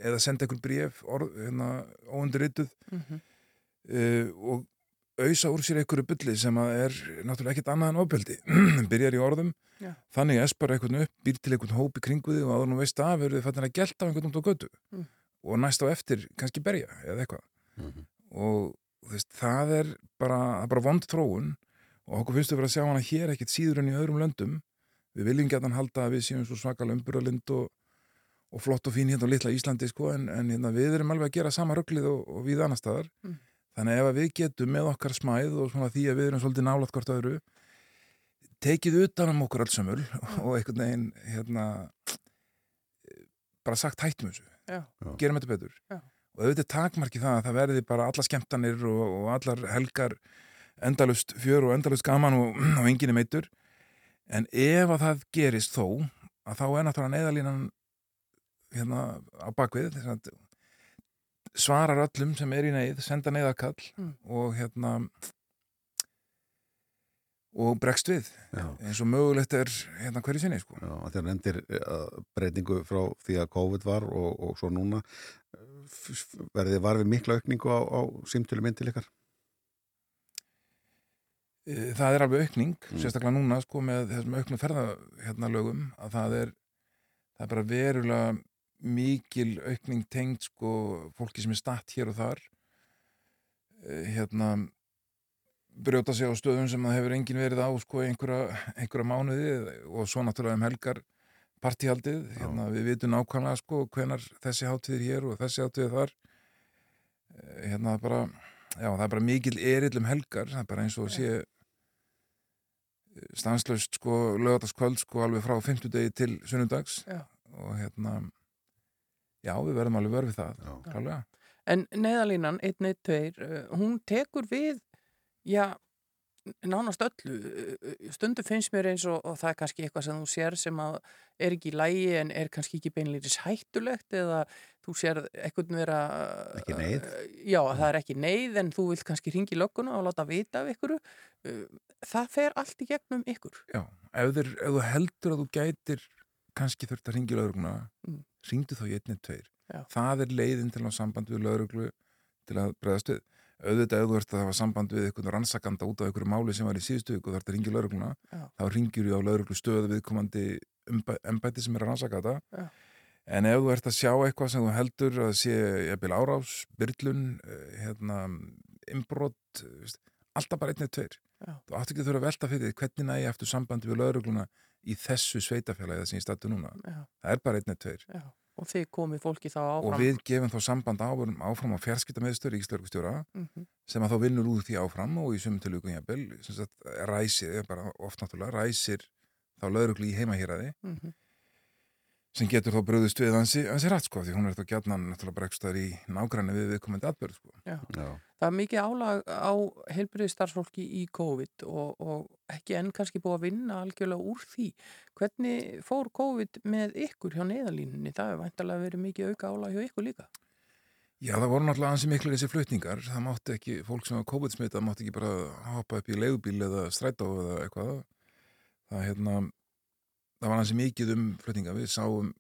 [SPEAKER 10] eða senda bréf orð, hérna, óundurrituð
[SPEAKER 4] Mhm.
[SPEAKER 10] uh, og auðsa úr sér einhverju bulli sem að er náttúrulega ekkert annað en ofbeldi byrjar í orðum
[SPEAKER 4] Já.
[SPEAKER 10] þannig espar einhvern upp, býr til einhvern hóp í kringu þig og áður nú veist af eru þið fannir að gelta á einhvern út á götu
[SPEAKER 4] Mm.
[SPEAKER 10] og næst á eftir kannski berja eða eitthvað
[SPEAKER 3] Mhm.
[SPEAKER 10] og þú veist, það er bara, það bara vond þróun og okkur finnst við vera að sjá hana hér ekkert síður en í öðrum löndum við viljum gætan halda að við séum svo svakalega umburðalind og, og flott og fín hérna á litla Íslandi sko, en, en hérna, við erum alveg að gera sama rugglið og, og við annar staðar
[SPEAKER 4] Mm.
[SPEAKER 10] Þannig að ef við getum með okkar smæð og svona því að við erum svolítið nálat hvort öðru tekið utan um okkur alls sömul og einhvern veginn hérna bara sagt hættum þessu.
[SPEAKER 4] Já.
[SPEAKER 10] gerum þetta betur.
[SPEAKER 4] Já.
[SPEAKER 10] og auðvitað takmarki það að það verði bara alla skemmtanir og, og allar helgar endalust fjör og endalust gaman og, og enginn er meitur en ef að það gerist þó að þá er náttúrulega neðalínan hérna á bakvið þess að svarar öllum sem er í neyð, senda neyðarkall
[SPEAKER 4] Mm.
[SPEAKER 10] og hérna og bregst við
[SPEAKER 3] já.
[SPEAKER 10] eins og mögulegt er hérna hverju sinni sko.
[SPEAKER 3] Já, að þér nefndir uh, breytingu frá því að COVID var og, og svo núna uh, f- f- verðið var við mikla aukningu á, á símtölu myndil ykkar
[SPEAKER 10] E, það er alveg aukning,
[SPEAKER 3] Mm.
[SPEAKER 10] sérstaklega núna sko með þessum auknum ferða hérna lögum að það er, það er bara verulega mikil aukning tengd sko fólki sem er statt hér og þar. E, hérna brjóta sig á stöðum sem það hefur engin verið á sko einhverja, einhverja mánuði og svo náttúrulega um helgar partíhaldið, hérna við vitum nákvæmlega sko hvenar þessi hátíðir hér og þessi hátíðir þar. Eh, hérna bara já, það er bara mikil erill um helgar. Það er bara eins og
[SPEAKER 4] Já.
[SPEAKER 10] sé stanslaust sko lögataskvöld sko alveg frá 50 degi til sunnudags.
[SPEAKER 4] Já.
[SPEAKER 10] og hérna já, við verðum alveg vörfið það klálega.
[SPEAKER 4] En neðalínan 112, uh, hún tekur við, já, nánast öllu. Uh, Stundu finnst mér eins og, og það er kannski eitthvað sem þú sér sem að er ekki í lægi en er kannski ekki beinlýris hættulegt eða þú sér eitthvað vera...
[SPEAKER 3] Ekki neyð.
[SPEAKER 4] Uh, já, það er ekki neyð en þú vilt kannski ringi lögguna og láta vita af ykkur. Uh, það fer allt í gegnum ykkur.
[SPEAKER 10] Já, ef, þeir, ef þú heldur að þú gætir kannski þurft að ringi lauruguna
[SPEAKER 4] Mm.
[SPEAKER 10] Ringdu þá í einnig tveir
[SPEAKER 4] Já.
[SPEAKER 10] það er leiðin til að samband við lauruglu til að bregðast við auðvitað ert að hafa samband við einhvern rannsakanda út af einhverju máli sem var í síðustu viku og þarf að ringi lauruguna
[SPEAKER 4] Já.
[SPEAKER 10] þá ringir þú á lauruglu stöðu viðkomandi embæti sem er að rannsaka þetta en ef þú ert að sjá eitthvað sem þú heldur að sé jafnvel árás, byrlun eh, hérna, imbrot alltaf bara einnið tveir
[SPEAKER 4] Já.
[SPEAKER 10] þú áttu ekki að þurfa að velta fyrir því hvernig nægi eftir sambandi við laurugluna í þessu sveitafélagi sem ég stættu núna
[SPEAKER 4] Já,
[SPEAKER 10] það er bara einnið tveir
[SPEAKER 4] já. Og þið komið fólki þá áfram.
[SPEAKER 10] og við gefum þá samband áfram, áfram á fjarskiptameðstöð ríkislörgustjóra
[SPEAKER 4] Mhm.
[SPEAKER 10] sem að þá vinnur úr því áfram og í sumum tilvíkun jafnvel sem sagt, ræsir, eða bara oft náttúrulega ræsir þá lauruglu í heimahýraði
[SPEAKER 4] Mhm.
[SPEAKER 10] Sem getur þá bröðust við hansi, hansi rætt sko því hún er þá gætnan náttúrulega bara ekstar í nágræni við viðkomandi atbyrð sko.
[SPEAKER 4] Já.
[SPEAKER 3] Já.
[SPEAKER 4] Það er mikið álag á heilbriði starfsfólki í COVID og, og ekki enn kannski búið að vinna algjörlega úr því. Hvernig fór COVID með ykkur hjá neðalínunni? Það hefur væntalega verið mikið auka álag hjá ykkur líka.
[SPEAKER 10] Já, það voru náttúrulega hansi miklu þessi flutningar það mátti ekki, fólk sem var COVID-smita mátti ekki bara hoppa upp í leigubíl eða strætó eða eitthvað það, hérna, það var hansi mikið um flutningar við sáum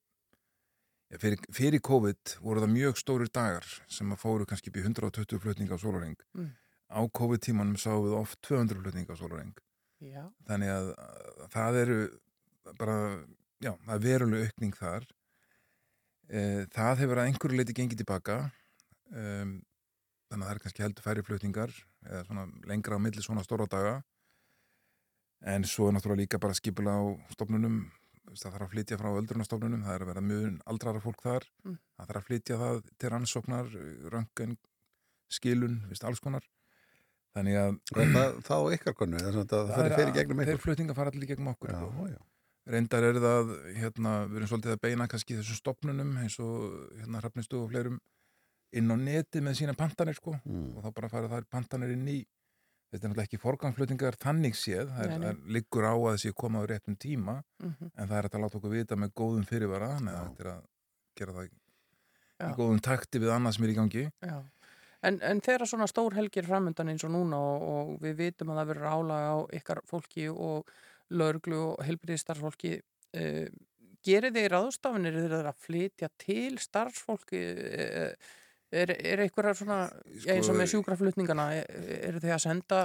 [SPEAKER 10] ja, fyrir, fyrir COVID voru það mjög stórir dagar sem að fóru kannski upp í 120 flutninga á sólaring
[SPEAKER 4] Mm.
[SPEAKER 10] á COVID-tímanum sáum við oft 200 flutninga á sólaring
[SPEAKER 4] Já.
[SPEAKER 10] þannig að, að það eru bara, já, það er veruleg aukning þar. E, það hefur að einhverju leiti gengið tilbaka. Um, þannig að það er kannski heldur færri flutningar eða svona lengra á milli svona stóra daga en svo er náttúrulega líka bara skipula á stofnunum það þarf að flytja frá öldrunastofnunum það er að vera mjög aldrara fólk þar
[SPEAKER 4] Mm.
[SPEAKER 10] það þarf að flytja það til rannsóknar röngen, skilun, veist, alls konar þannig að
[SPEAKER 3] Er það þá ykkar konu? Það, það, það fyrir fyrir gegnum
[SPEAKER 10] þeir flutninga fara allir gegnum okkur
[SPEAKER 3] Já, já.
[SPEAKER 10] reyndar er það hérna, við erum svolítið að beina kannski þessum stopnunum eins og hérna hrafnistu og fleirum inn á neti með sína pantanir sko
[SPEAKER 3] Mm.
[SPEAKER 10] og þá bara fara þær pantanir inn í þetta er náttúrulega ekki forgangsflutningar þannig séð, það,
[SPEAKER 4] Nei,
[SPEAKER 10] er,
[SPEAKER 4] nei.
[SPEAKER 10] það liggur á að þessi koma á réttum tíma
[SPEAKER 4] Mm
[SPEAKER 10] en það er að láta okkur vita með góðum fyrirvara þannig að þetta er að gera það
[SPEAKER 4] Já.
[SPEAKER 10] í góðum takti við annað sem er í gangi
[SPEAKER 4] Já. En, en þegar svona stór helgir framöndan eins og núna og, og við vitum að það verður álag á ykkar fólki og lögreglu og heilbriði starfsfólki uh, gerir þeir ráðstafinir er þeir að flytja til starfsfólki uh, er, er eitthvað svona já, eins og með sjúkraflutningana eru þeir að senda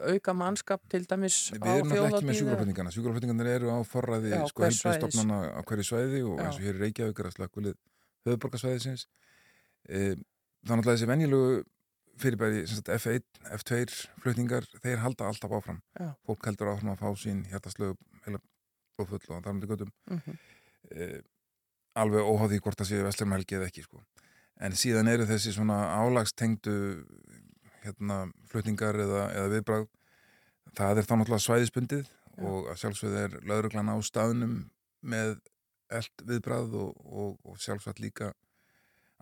[SPEAKER 4] auka mannskap til dæmis
[SPEAKER 10] Við
[SPEAKER 4] á
[SPEAKER 10] erum náttúrulega ekki með
[SPEAKER 4] þjóðatíð
[SPEAKER 10] sjúkraflutningarna. Sjúkraflutningarnir eru á forræði sko, heilbrigðisstofnana á hverju svæði og eins og hér í Reykjavík er að slökkulið höfuborgarsvæðisins. E, þannig að þessi venjulegu fyrirbæri sem sagt, F1, F2 flutningar, þeir halda alltaf áfram.
[SPEAKER 4] Já.
[SPEAKER 10] Fólk heldur áfram að fá sín hjartaslögu heila blóðfull og þar með göttum.
[SPEAKER 4] Mhm.
[SPEAKER 10] E, alveg óháð því hvort það séu Vestlumhelgi eða ekki. Sko. En síðan eru þessi svona álagstengdu hérna, flutningar eða, eða viðbrað það er þá náttúrulega svæðisbundið
[SPEAKER 4] Já.
[SPEAKER 10] og að sjálfsögð er lauruglan á staðnum með eld viðbrað og, og, og sjálfsagt líka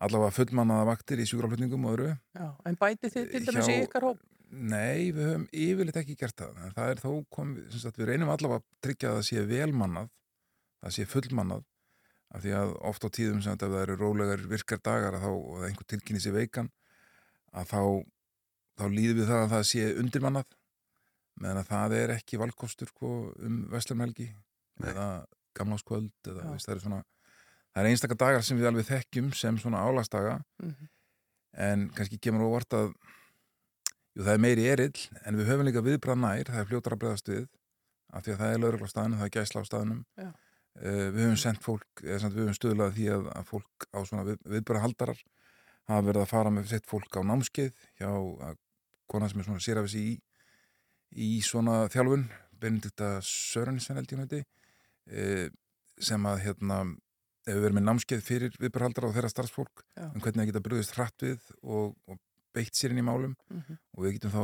[SPEAKER 10] allavega fullmannaða vaktir í sjúkraflutningum og öðru.
[SPEAKER 4] Já, en bæti þið til dæmis í ykkar hóp
[SPEAKER 10] Nei, við höfum yfirleitt ekki gert það. En það er þó komið, sem sagt, við reynum allavega að tryggja að það sé velmannað, það sé fullmannað, af því að oft á tíðum sem þetta eru rólegar virkar dagar að þá, og það einhver tilkynni sér veikan, að þá, þá líðum við það að það sé undirmannað, meðan að það er ekki valkostur sko, um Vestlumhelgi eða gamláskvöld eða veist, það er svona, það er einstakar dagar sem við alveg þekkjum sem svona álagsdaga
[SPEAKER 4] Mhm.
[SPEAKER 10] en kannski kemur óvart að jú, það er meiri erill en við höfum líka viðbrað nær, það er fljótar að bregðast við af því að það er lögregla á staðnum, það er gæsla á staðnum
[SPEAKER 4] Já.
[SPEAKER 10] Uh, við höfum sendt fólk eða samt, við höfum stuðlað því að, að fólk á svona við, viðbrað haldarar hafa verið að fara með sitt fólk á námskeið hjá kona sem er svona sérafis í í svona þjálfun Benedikta Sörensen held ég hún heiti uh, sem að hérna hefur verið með námskeið fyrir viðbrað haldara og þeirra starfsfólk
[SPEAKER 4] Já.
[SPEAKER 10] um hvernig það geta brúðist hratt við og, og beitt sér inn í málum
[SPEAKER 4] Mhm.
[SPEAKER 10] og við getum þá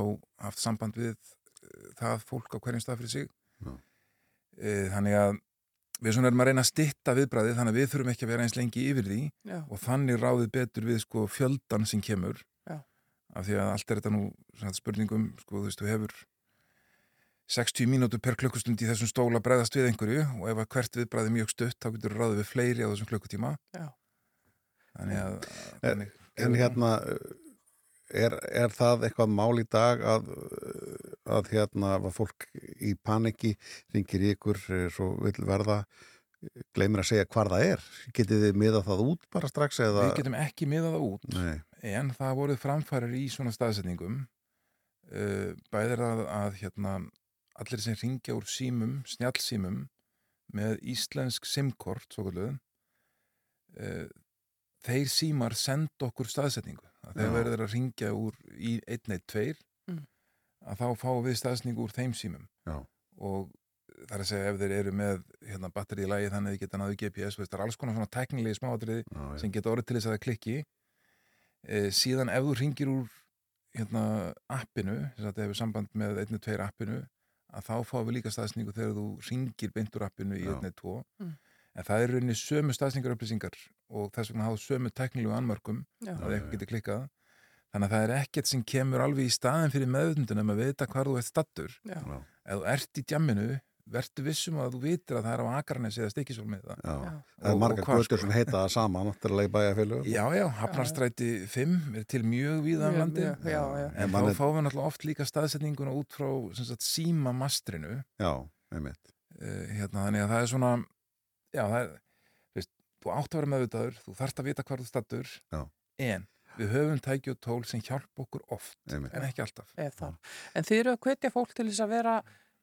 [SPEAKER 10] haft samband við eh, það fólk á hverjum stað fyrir sig
[SPEAKER 3] Já.
[SPEAKER 10] þannig að við svona erum að reyna að stitta viðbræðið þannig að við þurfum ekki að vera eins lengi yfir því
[SPEAKER 4] Já.
[SPEAKER 10] og þannig ráðið betur við sko fjöldan sem kemur
[SPEAKER 4] Já.
[SPEAKER 10] af því að allt er þetta nú spurningum, sko þú veist, þú hefur 60 mínútur per klukkustund í þessum stóla bregðast við einhverju og ef að hvert viðbræði er mjög stutt þá getur ráðið við fleiri á þessum klukkutíma
[SPEAKER 4] Já.
[SPEAKER 10] þannig að
[SPEAKER 3] En, en hérna er, er það eitthvað mál í dag að, að hérna að fólk í paniki ringir ykkur eh, svo vill verða gleymir að segja hvar það er? Getið þið miðað það út bara strax eða?
[SPEAKER 10] Við getum ekki miðað það út
[SPEAKER 3] Nei,
[SPEAKER 10] en það voruð framfærir í svona staðsetningum. Uh, bæðir að, að hérna, allir sem ringja úr símum, snjallsímum með íslensk simkort uh, þeir símar senda okkur staðsetningu að þeir
[SPEAKER 3] Já.
[SPEAKER 10] verður að ringja úr í 112
[SPEAKER 4] Mm.
[SPEAKER 10] að þá fáum við staðsetningu úr þeim símum
[SPEAKER 3] Já.
[SPEAKER 10] og það er að segja ef þeir eru með hérna, batteri í lagi þannig að þið geta náðu GPS veist, það er alls konar svona teknilegi smáatriði sem geta orðið til þess að það klikki e, síðan ef þú ringir úr hérna, appinu þess að þetta hefur samband með 1.2 appinu að þá fáum við líka staðsningu þegar þú ringir beint úr appinu í
[SPEAKER 3] Já.
[SPEAKER 10] 1.2
[SPEAKER 4] Mm.
[SPEAKER 10] En það er rauninni sömu staðsningar upplýsingar og þess vegna hafa sömu teknilegu anmörkum
[SPEAKER 4] Já.
[SPEAKER 10] að eitthvað getur klikkað. Þannig að það er ekkert sem kemur alveg í staðin fyrir meðvundunum að vita hvar þú ert stattur ef þú ert í djamminu verður vissum að þú vitir að það er á Akarnes eða Stikisól með það
[SPEAKER 3] Já.
[SPEAKER 4] Já.
[SPEAKER 3] Það er
[SPEAKER 10] Og-
[SPEAKER 3] margar götur
[SPEAKER 10] sko?
[SPEAKER 3] sem heita það sama náttúrulega í bæjarfélögum.
[SPEAKER 10] Já, já, Hafnarstræti 5 er til mjög víða um landi
[SPEAKER 4] já, já.
[SPEAKER 10] en þá fáum við náttúrulega oft líka staðsetninguna út frá sem sagt, símamastrinu
[SPEAKER 3] Já, einmitt.
[SPEAKER 10] Uh, hérna, þannig að það er svona já, það er veist, þú átt að vera meðvitaður, þú þarft að vita hvar þú stattur en við höfum tæki og tól sem hjálp okkur oft
[SPEAKER 3] Einmitt.
[SPEAKER 10] en ekki alltaf
[SPEAKER 4] það. En þið eru að hvetja fólk til þess að vera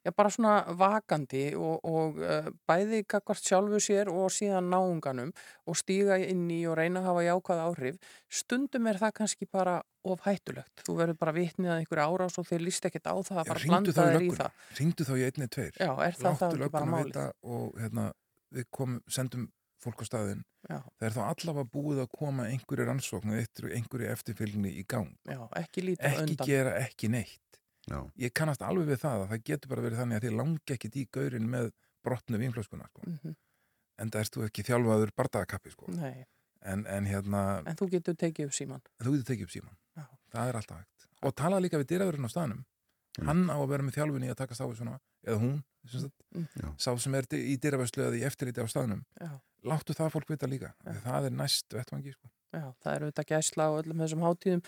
[SPEAKER 4] já, bara svona vakandi og, og uh, bæði kakvart sjálfu sér og síðan náunganum og stíga inn í og reyna að hafa jákvæð áhrif. Stundum er það kannski bara of hættulegt. Þú verður bara vitnið að einhverju árás og þeir líst ekkert á það að bara blanda
[SPEAKER 10] þá í
[SPEAKER 4] það.
[SPEAKER 10] ringdu þá í einni tveir
[SPEAKER 4] Já, er það það ekki bara málið?
[SPEAKER 10] vita og hérna, við kom, sendum fólk á staðinn
[SPEAKER 4] Já,
[SPEAKER 10] það er þá allavega búið að koma einhverju rannsókn eða einhverju eftirfylgni í gang
[SPEAKER 4] já, ekki
[SPEAKER 10] ekki
[SPEAKER 4] undan.
[SPEAKER 10] gera ekki neitt
[SPEAKER 3] Já,
[SPEAKER 10] ég kannast alveg við það að það getur bara verið þannig að þið langi ekkit í gaurin með brotnu vínflöskuna sko.
[SPEAKER 4] Mhm,
[SPEAKER 10] en það erst þú ekki þjálfaður bardagakappi sko.
[SPEAKER 4] Nei,
[SPEAKER 10] en, en hérna
[SPEAKER 4] en þú getur tekið upp síman.
[SPEAKER 10] þú getur tekið upp síman
[SPEAKER 4] Já.
[SPEAKER 10] það er alltaf hægt og tala líka við dýraverðin á staðnum
[SPEAKER 3] Mm.
[SPEAKER 10] hann á að vera með þjálfun í að takast á við svona eða hún, sem sagt,
[SPEAKER 4] Mm.
[SPEAKER 3] Já.
[SPEAKER 10] sá sem er í dýraverðslu eða í eftirliti á staðnum
[SPEAKER 4] Já.
[SPEAKER 10] láttu það fólk vita líka það er næst vettvangi sko.
[SPEAKER 4] Já, það eru auðvitað gæsla á öllum þessum hátíðum.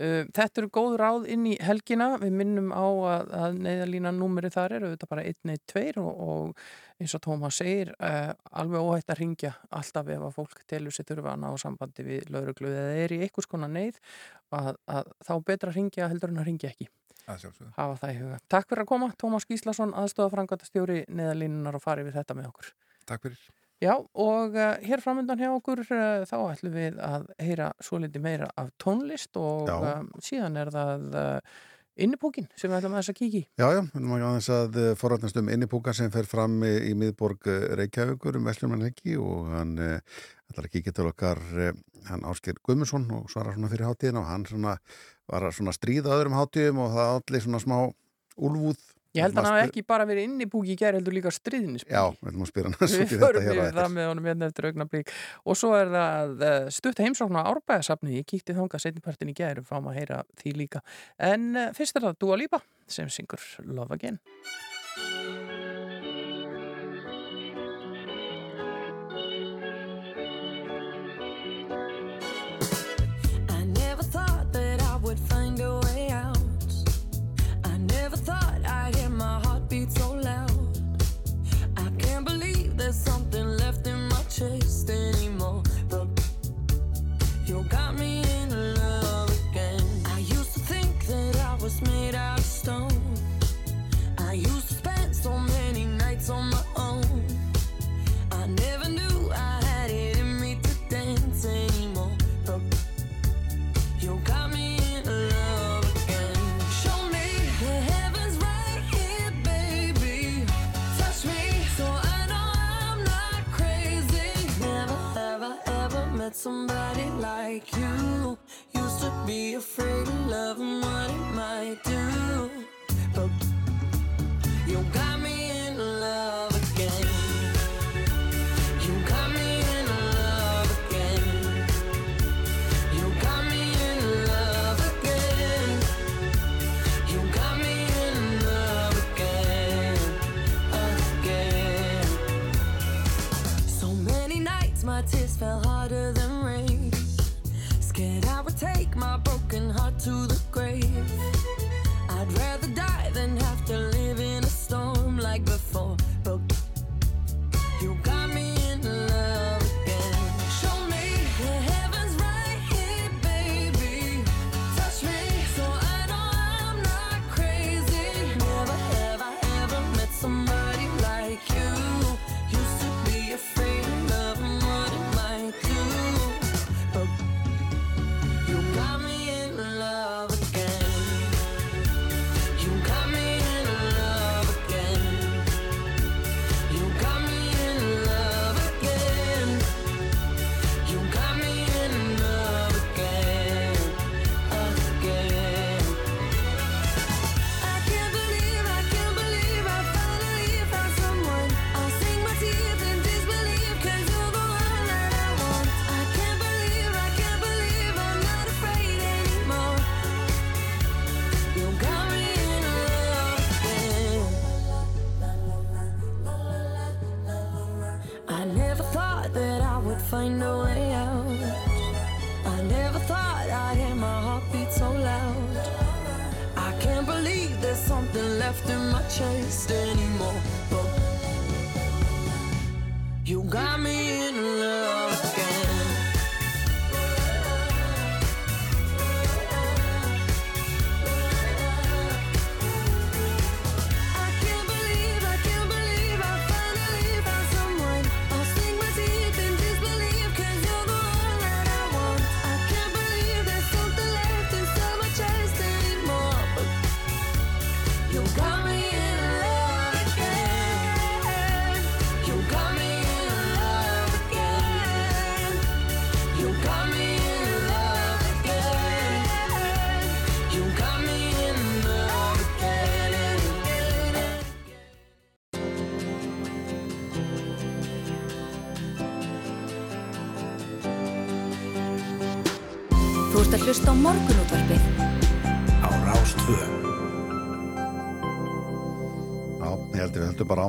[SPEAKER 4] Uh, þetta eru góð ráð inn í helgina. Við minnum á að, að neyðalínan númeri þar eru auðvitað bara 112 og, og eins og Tómas segir, uh, alveg óhætt að ringja alltaf ef að fólk telur sér þurfa að ná sambandi við lauruglu eða er í einhvers konar neyð að, að þá betra að ringja heldur en að ringja ekki.
[SPEAKER 10] Að
[SPEAKER 4] Hafa það í huga. Takk fyrir að koma, Tómas Gíslason, aðstofa frangvæntastjóri neyðalínunar og fari við þetta með okkur.
[SPEAKER 10] Takk fyrir
[SPEAKER 4] Já, og uh, hér framöndan hjá okkur uh, þá ætlum við að heyra svo litið meira af tónlist og um, síðan er það uh, innipúkin sem við ætlum að þess að kíkja í.
[SPEAKER 3] Já, já, við erum ekki aðeins að forrætnast um innipúka sem fer fram í, í miðborg Reykjavíkur um Veslumanheggi og hann uh, ætlar að kíkja til okkar uh, hann Ásker Guðmundsson og svara svona fyrir hátíðina og hann svona var að svona stríða öðrum hátíðum og það allir svona smá úlfúð.
[SPEAKER 4] Ég held að hann hafi ekki bara verið innipúki í gerð heldur líka stríðnisbúki.
[SPEAKER 3] Já, við ætlum að spyrja hann
[SPEAKER 4] Við
[SPEAKER 3] út í
[SPEAKER 4] förum
[SPEAKER 3] hér á
[SPEAKER 4] yfir
[SPEAKER 3] eftir.
[SPEAKER 4] það með honum hérna eftir augnablík og svo er það uh, stutt heimsókn á árbæðasafni, ég kíkti þangað setnipartin í gæri og fáum að heyra því líka en uh, fyrst er það Dua Lipa sem syngur Love Again
[SPEAKER 5] somebody like you. Used to be afraid of love and what it might do.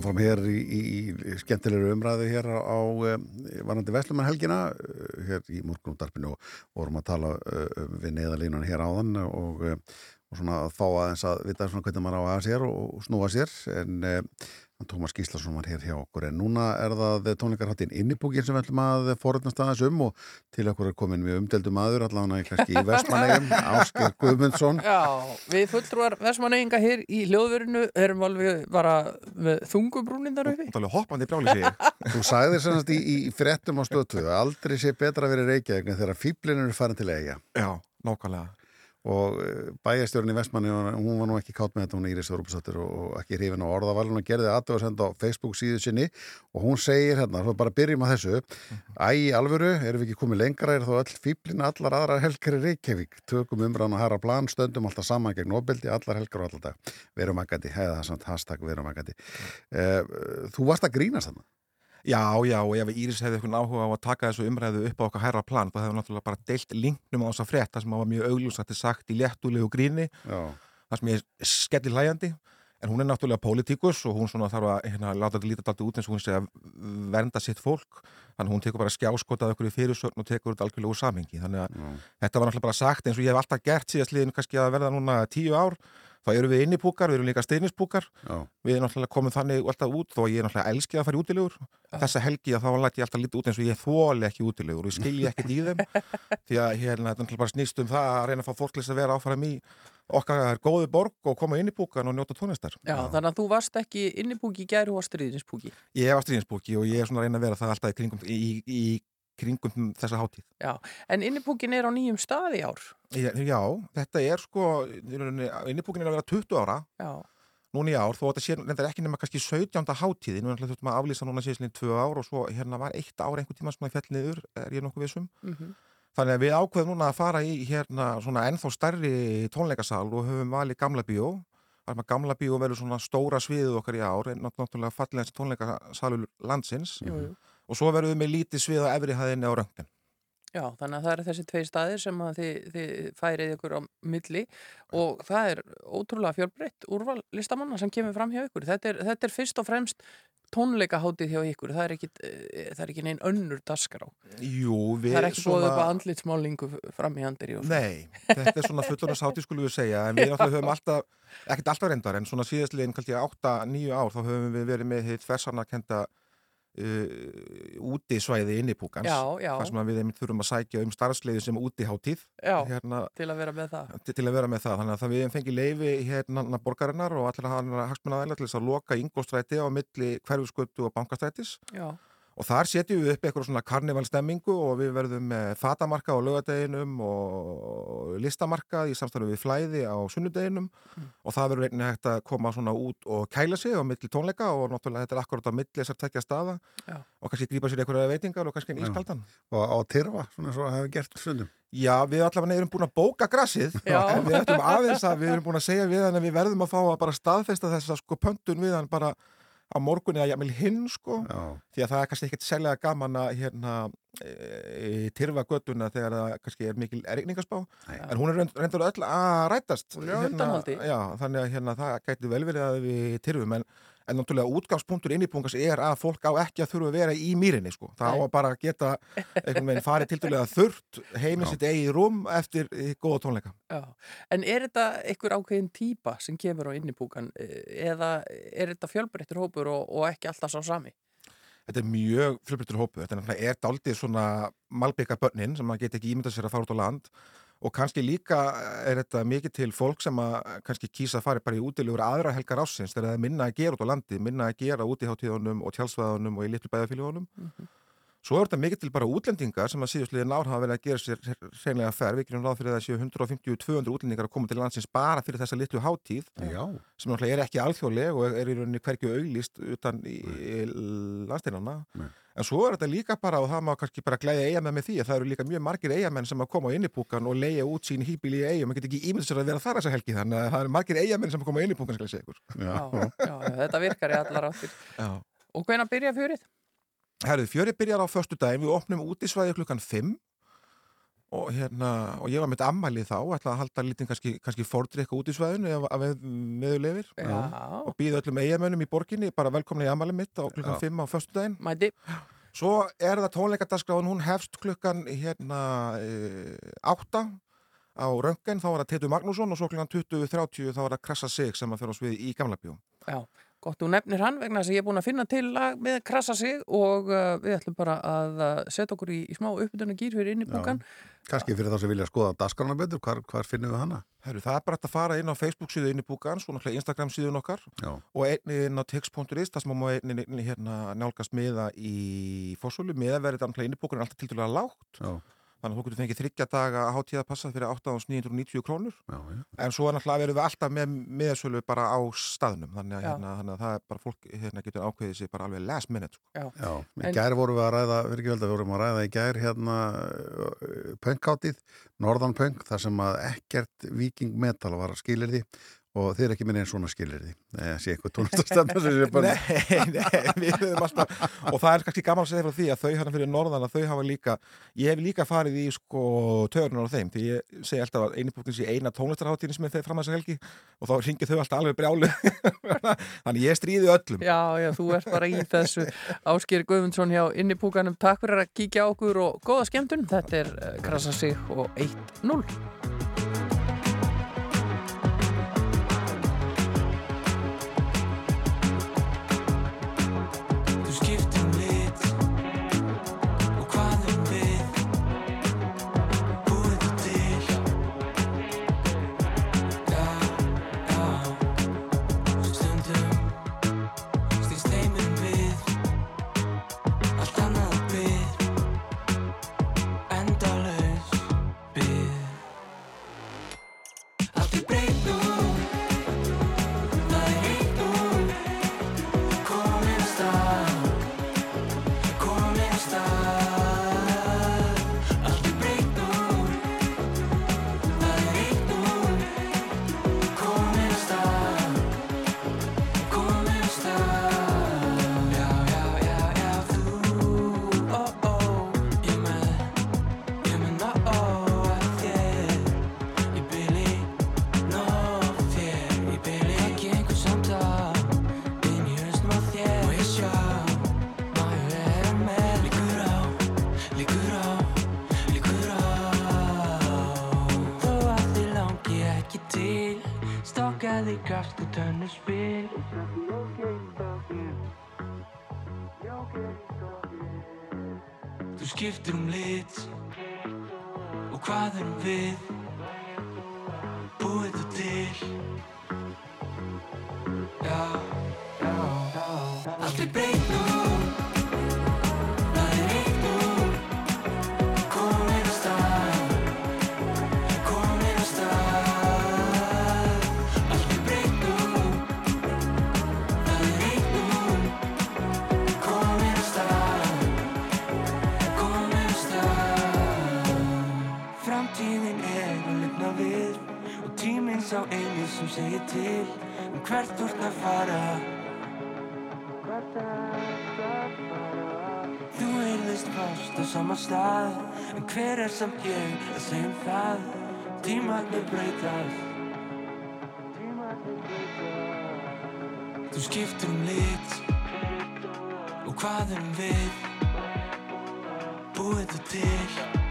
[SPEAKER 3] Áfram hér í, í, í skemmtilegri umræðu hér á, á um, varandi Veslumanhelgina hér í morgunúttarpinu og vorum að tala uh, við neðalínan hér áðan og, og svona að fá aðeins að vita svona hvernig maður á að sér og, snúa sér. En Tómas Gíslason var hér hjá okkur. En núna er það tónleikarhattin innibúkin sem við ætlum að forutnast aðeins um og til okkur er komin mjög umdeldum aður allavega kannski í Vestmanegum Ásker Guðmundsson.
[SPEAKER 4] Já, við fulltrúar Vestmanneginga hér í hljóðverinu erum alveg bara með þungubrúnindar uppi.
[SPEAKER 11] Það er alveg hoppandi brjáli sig
[SPEAKER 3] Þú sagðir semast í, í frettum á stöðtöðu að aldrei sé betra að vera í Reykjavík en þegar fýblin eru farin til eiga
[SPEAKER 11] Já, nákvæmlega
[SPEAKER 3] og bæjarstjórn í Vestmanni hún var nú ekki kátt með þetta, hún er Íris Þorupsdóttir og ekki hrifin á orðavalun og gerði aðtöð að senda á Facebook síðu sinni og hún segir hérna, þú bara byrjum að þessu. Æ, í alvöru, erum við ekki komið lengra? Er þá öll fýblin allar aðrar helgar í Reykjavík? Tökum umræðan að hæra plan, stöndum alltaf saman gegn opildi, allar helgar og allar dag verum akkandi, hefða það samt hashtag verum akkandi uh, Þú varst að grínast þarna
[SPEAKER 11] Já, já, og ef Íris hefði eitthvað áhuga á að taka þessu umræðu upp á okkar hærra plan þá hefði náttúrulega bara deilt linknum á þessa frétta sem var mjög auglúsætti sagt í léttulegu gríni
[SPEAKER 3] Já.
[SPEAKER 11] það sem ég er skelli hlæjandi en hún er náttúrulega pólitíkus og hún svona þarf að hérna, láta þetta lítið alltaf út eins og hún sé að vernda sitt fólk þannig hún tekur bara skjáskotað okkur í fyrirsögn og tekur þetta algjörlega úr samhengi þannig að þetta var náttúrulega bara sagt eins og ég hef alltaf gert síðast liðin kannski að verða núna tíu ár þá eru við innipúkar, við erum líka steininspúkar við erum náttúrulega komið þannig alltaf út þó ég er náttúrulega elskið að fara í útilegur. Þessa helgi að þá læti ég alltaf lítið út eins og ég þóli ekki útilegur og ég skilji ekkert í þeim. Því að hérna, þetta náttúrulega bara snýst um það að reyna að fá fólklis að vera áfram í okkar góði borg og koma inn í púkan og njóta tónlistar.
[SPEAKER 4] Já, þannig að þú varst ekki innipúki í gæri og stríðinspúki.
[SPEAKER 11] Ég var stríðinspúki og ég er svona að reyna að vera það alltaf í kringum, í, í kringum þessa hátíð
[SPEAKER 4] Já, en innipúkin er á nýjum stað í ár.
[SPEAKER 11] Já, já þetta er sko innipúkin er að vera 20 ára
[SPEAKER 4] Já.
[SPEAKER 11] núna í ár, þó þetta sé reyndar ekki nema kannski 17. hátíð, nú þurftum að aflýsa núna síðan tvö ár og svo hérna var eitt ár einhvern tíma sem það fjall niður, er ég nokkuð vissum
[SPEAKER 4] Mhm.
[SPEAKER 11] Þannig að við ákveðum núna að fara í hérna svona ennþá stærri tónleikasal og höfum valið gamla bíó. Er að gamla bíó verður svona stóra sviðið okkar í ár, en náttúrulega fallegast tónleikasalur landsins.
[SPEAKER 4] Jú, jú.
[SPEAKER 11] Og svo verðum við lítið svið á efri hæðinni á röngin.
[SPEAKER 4] Já, þannig að það eru þessi tvei staðir sem þið, þið færið ykkur á milli og það er ótrúlega fjölbreytt úrval listamanna sem kemur fram hjá ykkur. Þetta er, þetta er fyrst og fremst tónleikahátið hjá ykkur. Það er ekki, eh, það er ekki neinn önnur dasgrá.
[SPEAKER 11] Jú, við
[SPEAKER 4] Það er ekki svona... búið upp að andlitsmálingu fram í og
[SPEAKER 11] Nei, þetta er svona fullorðarsátti skulum við segja, en við höfum alltaf, ekkert alltaf reyndar, en svona síðastlegin kannski 8-9 ár, þá höfum við verið með hitt fersarnakenda uh, útisvæði inn í púkans
[SPEAKER 4] Já, já.
[SPEAKER 11] þar sem við þurfum að sækja um starfsleiði sem útiháttíð
[SPEAKER 4] Já,
[SPEAKER 11] hérna,
[SPEAKER 4] til að vera með það.
[SPEAKER 11] til, til að vera með það þannig að það við fengið leifi hérna borgarinnar og allir hann hagsmunnaðæla til þess að loka ingóstræti á milli hverfuskötu og bankastrætis
[SPEAKER 4] Já,
[SPEAKER 11] og þar setjum við upp eitthvað svona karnivalstemmingu og við verðum með fatamarka á lögadeginum og listamarka í samstæðu við flæði á sunnudeginum. Og það verður einnig hægt að koma svona út og kæla sig á milli tónleika og náttúrulega þetta er akkurat á milli þessar tekja staða
[SPEAKER 4] Já.
[SPEAKER 11] og kannski grípa sér einhverja veitingar og kannski einn ískaldan.
[SPEAKER 3] Og á Tyrfa, svona svo að hafa gert stundum.
[SPEAKER 11] Já, við allavega erum búin að bóka grassið en við ættum aðeins að við erum búin að segja við hann að við verðum að fá að bara staðfesta þessa sko pöntun við hann bara á morgunni að jæmil hinn sko
[SPEAKER 3] Já,
[SPEAKER 11] því að það er kannski ekkert sérlega gaman að hérna e, tyrfa göttuna þegar það kannski er mikil regningaspá
[SPEAKER 3] Nei.
[SPEAKER 11] en hún er reynd- reyndar öll að rætast
[SPEAKER 4] undanhaldi.
[SPEAKER 11] já, þannig að hérna, það gæti vel verið að við tyrfum en, en náttúrulega útgangspunktur innýpungas er að fólk á ekki að þurfa að vera í mýrinni sko. það á að bara geta einhvern veginn farið til þurrt heimið
[SPEAKER 3] Já.
[SPEAKER 11] sitt eigi rúm eftir eh, góða tónleika
[SPEAKER 4] já. En er þetta einhver ákveðin típa sem kemur á innipúkan eða er þetta fjölbreyttur hópur og, og ekki alltaf sá sami?
[SPEAKER 11] Þetta er mjög fjölbreyttur hópu, þetta er, náttúrulega- er daldið svona malbygga börnin sem maður geti ekki ímyndað sér að fara út á land og kannski líka er þetta mikið til fólk sem að kannski kýsa að fara bara í útilegur aðra helgar ásins þegar það er minna að gera út á landi, minna að gera út í hátíðunum og tjálsvæðunum og í litlu bæðafíljónum. Svo er þetta mikið til bara útlendingar sem að síðustliðin ár hafa verið að gera sér hreinlega ferð, við gerum ráð fyrir séu 150-200 útlendingar að koma til landsins bara fyrir þessa litlu hátíð
[SPEAKER 3] já,
[SPEAKER 11] sem náttúrulega er ekki alþjóðleg og er í rauninni hverju auglýst utan í, í landsteinana
[SPEAKER 3] Nei.
[SPEAKER 11] En svo er þetta líka bara og það má kannski bara glæða eigamenn með því að það eru líka mjög margir eigamenn sem að koma á innipúkan og leia út sín hýbíl í eigum, maður getur ekki ímynd sér að vera þar þessa helgi þannig að það eru margir eigamenn sem að koma á innipúkan
[SPEAKER 3] já.
[SPEAKER 4] Já, já, þetta virkar í allar áttir. Og hvenær byrja fjörið?
[SPEAKER 11] Herðu, fjörið byrjar á förstu daginn, við opnum útisvæði klukkan 5 og hérna, og ég var með ammæli þá, ætla að halda lítinn kannski, kannski fordrykka útisvæðinu ef að við meðulegir og býða öllum eigamönnum í borginni bara velkomna í ammæli mitt á klukkan
[SPEAKER 3] Já.
[SPEAKER 11] 5 á förstu daginn
[SPEAKER 4] mæti.
[SPEAKER 11] Svo er það tónleikadaskráin, hún hefst klukkan hérna e, átta á röngen, þá var það Teitur Magnússon og svo klukkan 20.30 þá var það Krassa Sig sem að fyrir á svið í Gamla bjó.
[SPEAKER 4] Já, gott þú nefnir hann vegna þess að ég er búin að finna til lag með krasa sig og uh, við ætlum bara að uh, setja okkur í, í smá uppbytuna gýr fyrir inn í búkan.
[SPEAKER 3] Kannski fyrir þá sem vilja skoða dasgrana betur, hvar, hvar finnum við hana?
[SPEAKER 11] Herru, það er bara að fara inn á Facebook síðu inn í búkans og náttúrulega Instagram síðun okkar
[SPEAKER 3] Já,
[SPEAKER 11] og einni inn á tix.is, það sem má einni, einni hérna nálgast miða í fórsölu, miða verið inn í búkan er alltaf til dæla lágt,
[SPEAKER 3] já,
[SPEAKER 11] þannig að þú getur fengið þryggja daga hátíða passað fyrir 8.990 krónur
[SPEAKER 3] já, já.
[SPEAKER 11] En svo er náttúrulega verðum við alltaf með miðasölu bara á staðnum, þannig að,
[SPEAKER 4] Já.
[SPEAKER 11] hérna, þannig að það er bara fólk hérna, getur ákveðið sér bara alveg last minute. Sko.
[SPEAKER 3] Já, í
[SPEAKER 4] En-
[SPEAKER 3] gær vorum við að ræða, við ekki velda, við vorum að ræða í gær hérna pönkátið, Norðan pönk, þar sem að ekkert viking metal var að skilir því og þeir ekki minni en svona skilir því. Eða sé eitthvað tónlistastemna sem sé bara...
[SPEAKER 11] Nei, nei, við höfum alltaf, og það er kannski gaman að segja frá því að þau hérna fyrir norðan að þau hafa líka, ég hef líka farið í sko törunar á þeim, því ég segi alltaf að einipunktin sé eina tónlistarháttíðin sem er þeir fram að þessa helgi og þá ringið þau alltaf alveg brjálu, þannig ég stríði öllum.
[SPEAKER 4] Já, já, þú ert bara í þessu Áskýr Guðmundsson hjá inn í búkanum. Takk fyrir að kíkja
[SPEAKER 12] tennisspil Þú skiptir um lit. Og hvað erum við? Búið þú til. Já, já, já Allt er breytt nú segir til Um hvert þú ert að fara. Þú heyrðist fast á sama stað En hver er samt ég að segja um það? Tímarnir breytast. Þú skiptir um lit Og hvað erum við? Búið þú til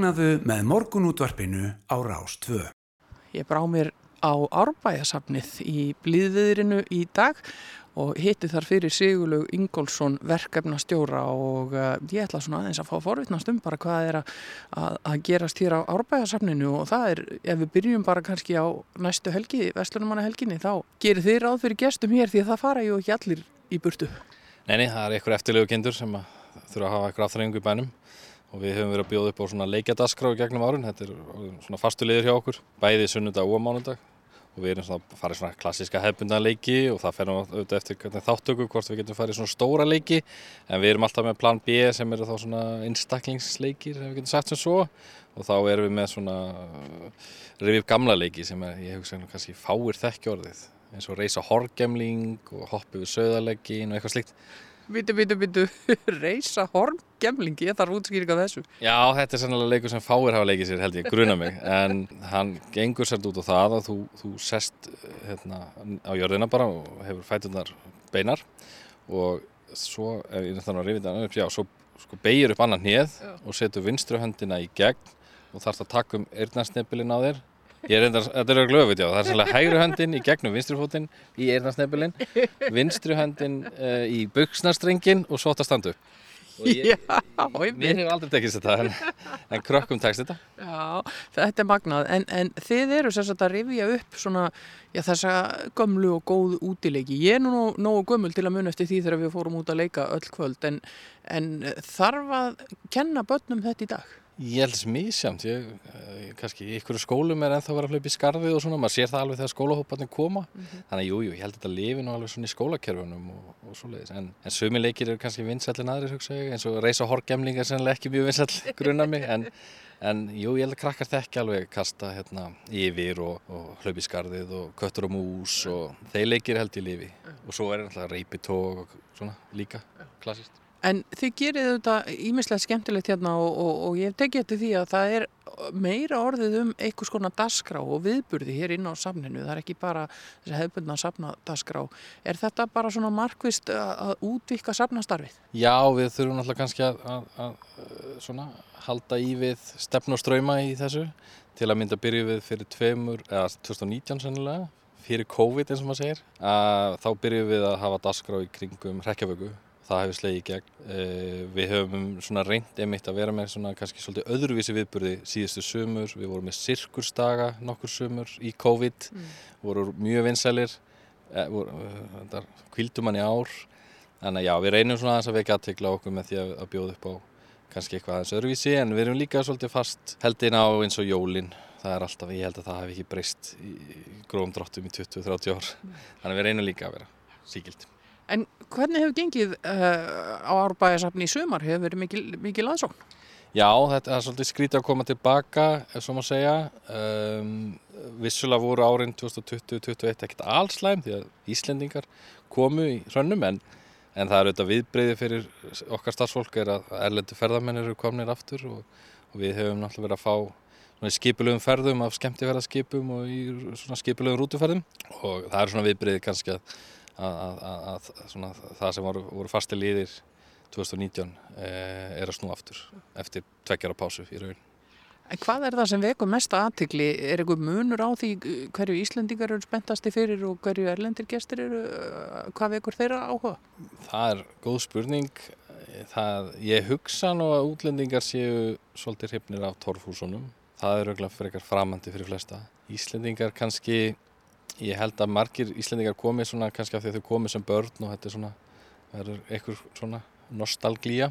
[SPEAKER 2] Vaknaðu með morgunútvarpinu á Rás 2.
[SPEAKER 4] Ég brá mér á Árbæjasafnið í blíðviðrinu í dag og hitti þar fyrir Sigurlaug Ingólfsson verkefnastjóra og uh, ég ætla svona aðeins að fá forvitnast um bara hvað er að, að, að gerast hér á Árbæjasafninu og það er, ef við byrjum bara kannski á næstu helgi, Vestlunumanna helginni, þá gerir þið ráð fyrir gestum hér því að það fara ju ekki allir í burtu.
[SPEAKER 13] Neini, það er einhver eftirlegu kindur sem að þurfa að hafa eitthvað afþrengu í bænum og við höfum verið að bjóða upp á svona leikjadaskrá gegnum árun, þetta er svona fastulegir hjá okkur, bæði sunnudag og mánudag. Og við erum svona að fara í svona klassiska hefbundan leiki og það fer nú auðvitað eftir þáttöku hvort við getum farið í svona stóra leiki. En við erum alltaf með plan B sem eru þá svona einstaklingsleikir, ef við getum sagt sem svo. Og þá erum við með svona rivið gamla leiki sem er, ég hugsa kannski fáir þekkjorðið eins og reysa horgemling og hoppi við söðalegin og eitthvað slíkt
[SPEAKER 4] Bitu, bitu, bitu, reysa horngemling, ég þarf útskýring af þessu.
[SPEAKER 13] Já, þetta er sannlega leikur sem fáir hafa leikið sér held ég, gruna mig, en hann gengur sér út á það að þú, þú sest hérna, á jörðina bara og hefur fætunar beinar. Og svo, ef ég er þannig að rifið það upp, já, svo sko, beigir upp annan hnið og setur vinstru höndina í gegn og þarfst að taka um eyrnarsnefilin á þér Ég er reyndar, þetta er glöfut já, það er sannlega hægri höndin í gegnum vinstri fótinn í eyrnarsnefilin, vinstri höndin uh, í buksnarstrengin og svo átt að standa upp. Og ég, mér hefur aldrei tekist þetta, en, en krökkum tekst þetta.
[SPEAKER 4] Já, þetta er magnað, en, en þið eru sagt að rifja upp svona, já þessa gömlu og góðu útileiki. Ég er nú nógu- gömul til að muna eftir því þegar við fórum út að leika öll kvöld, en, en þarf að kenna börnum þetta í dag?
[SPEAKER 13] Ég held þess misjamt, ég, eh, kannski í ykkur skólum er ennþá að vera að hlaupa í skarðið og svona, maður sér það alveg þegar skólahóparnir koma, þannig að jú, jú, ég held þetta lifi nú alveg svona í skólakerfunum og, og svoleiðis, en, en sumi leikir eru kannski hugsa ég, eins og reysa horgemling er sennilega ekki mjög vinsæll grunnar mig, en, en jú, ég held að krakkar þekki alveg kasta hérna yfir og, og hlaupa í skarðið og köttur og mús og þeir leikir held ég lifi. Og svo er náttúrulega reypitóg og svona líka, klassist.
[SPEAKER 4] En þið gerir þetta ímislega skemmtilegt hérna og, og, og ég tekið eftir því að það er meira orðið um einhvers konar dasgrá og viðburði hér inn á safninu. Það er ekki bara þessi hefbundna safnadasgrá. Er þetta bara svona markvist að, að útvikka safnastarfið?
[SPEAKER 13] Já, við þurfum náttúrulega kannski að, að, að svona, halda í við stefn og ströyma í þessu til að mynda byrju við fyrir tveimur, eða 2019 sennilega, fyrir COVID eins og maður segir, að þá byrjuðum við að hafa dasgrá í kringum hrekkjavöku. Það hefur slegið í gegn. Uh, við höfum svona reynd einmitt að vera með svona kannski svolítið öðruvísi viðburði síðustu sumur. Við vorum með sirkursdaga nokkur sumur í COVID, voru mjög vinsælir, eh, uh, þetta kvíldum hann í ár. Þannig að já, við reynum svona aðeins að vekja aðtegla okkur með því að, að bjóða upp á kannski eitthvað aðeins öðruvísi en við erum líka svolítið fast heldin á eins og jólin. Það er alltaf, ég held að það hef ekki breyst í grófum dráttum í 20-30 ár. Þannig að við reynum líka að vera síkild.
[SPEAKER 4] En hvernig hefur gengið uh, á árbæðasafni í sumar? Hefur verið mikil, mikil aðsókn?
[SPEAKER 13] Já, þetta er svolítið skrítið að koma tilbaka, ef svo má segja. Um, vissulega voru árin 2020-2021 ekkert allslæm því að Íslendingar komu í hrönnum en, en það er auðvitað viðbreyði fyrir okkar starfsfólk er að erlendu ferðamenn eru komnir aftur og, og við hefum náttúrulega verið að fá skipulögum ferðum af skemmtifærðarskipum og í svona skipulögum rútuferðum og það er svona viðbreyði kannski að, að, það sem voru, voru fasti líðir 2019 eh, er að snú aftur eftir tveggjara pásu í raun.
[SPEAKER 4] En hvað er það sem vekur mesta aðtikli? Er einhver munur á því hverju Íslendingar eru spenntasti fyrir og hverju erlendir gestir eru? uh, Hvað vekur þeirra áhuga?
[SPEAKER 13] Það er góð spurning. Það, ég hugsa nú að útlendingar séu svolítið hrifnir af torfhúsunum. Það er auðvitað fyrir eitthvað framandi fyrir flesta. Íslendingar kannski, ég held að margir Íslendingar komi svona kannski af því að þau komi sem börn og þetta er svona, verður eitthvað svona nostalgía.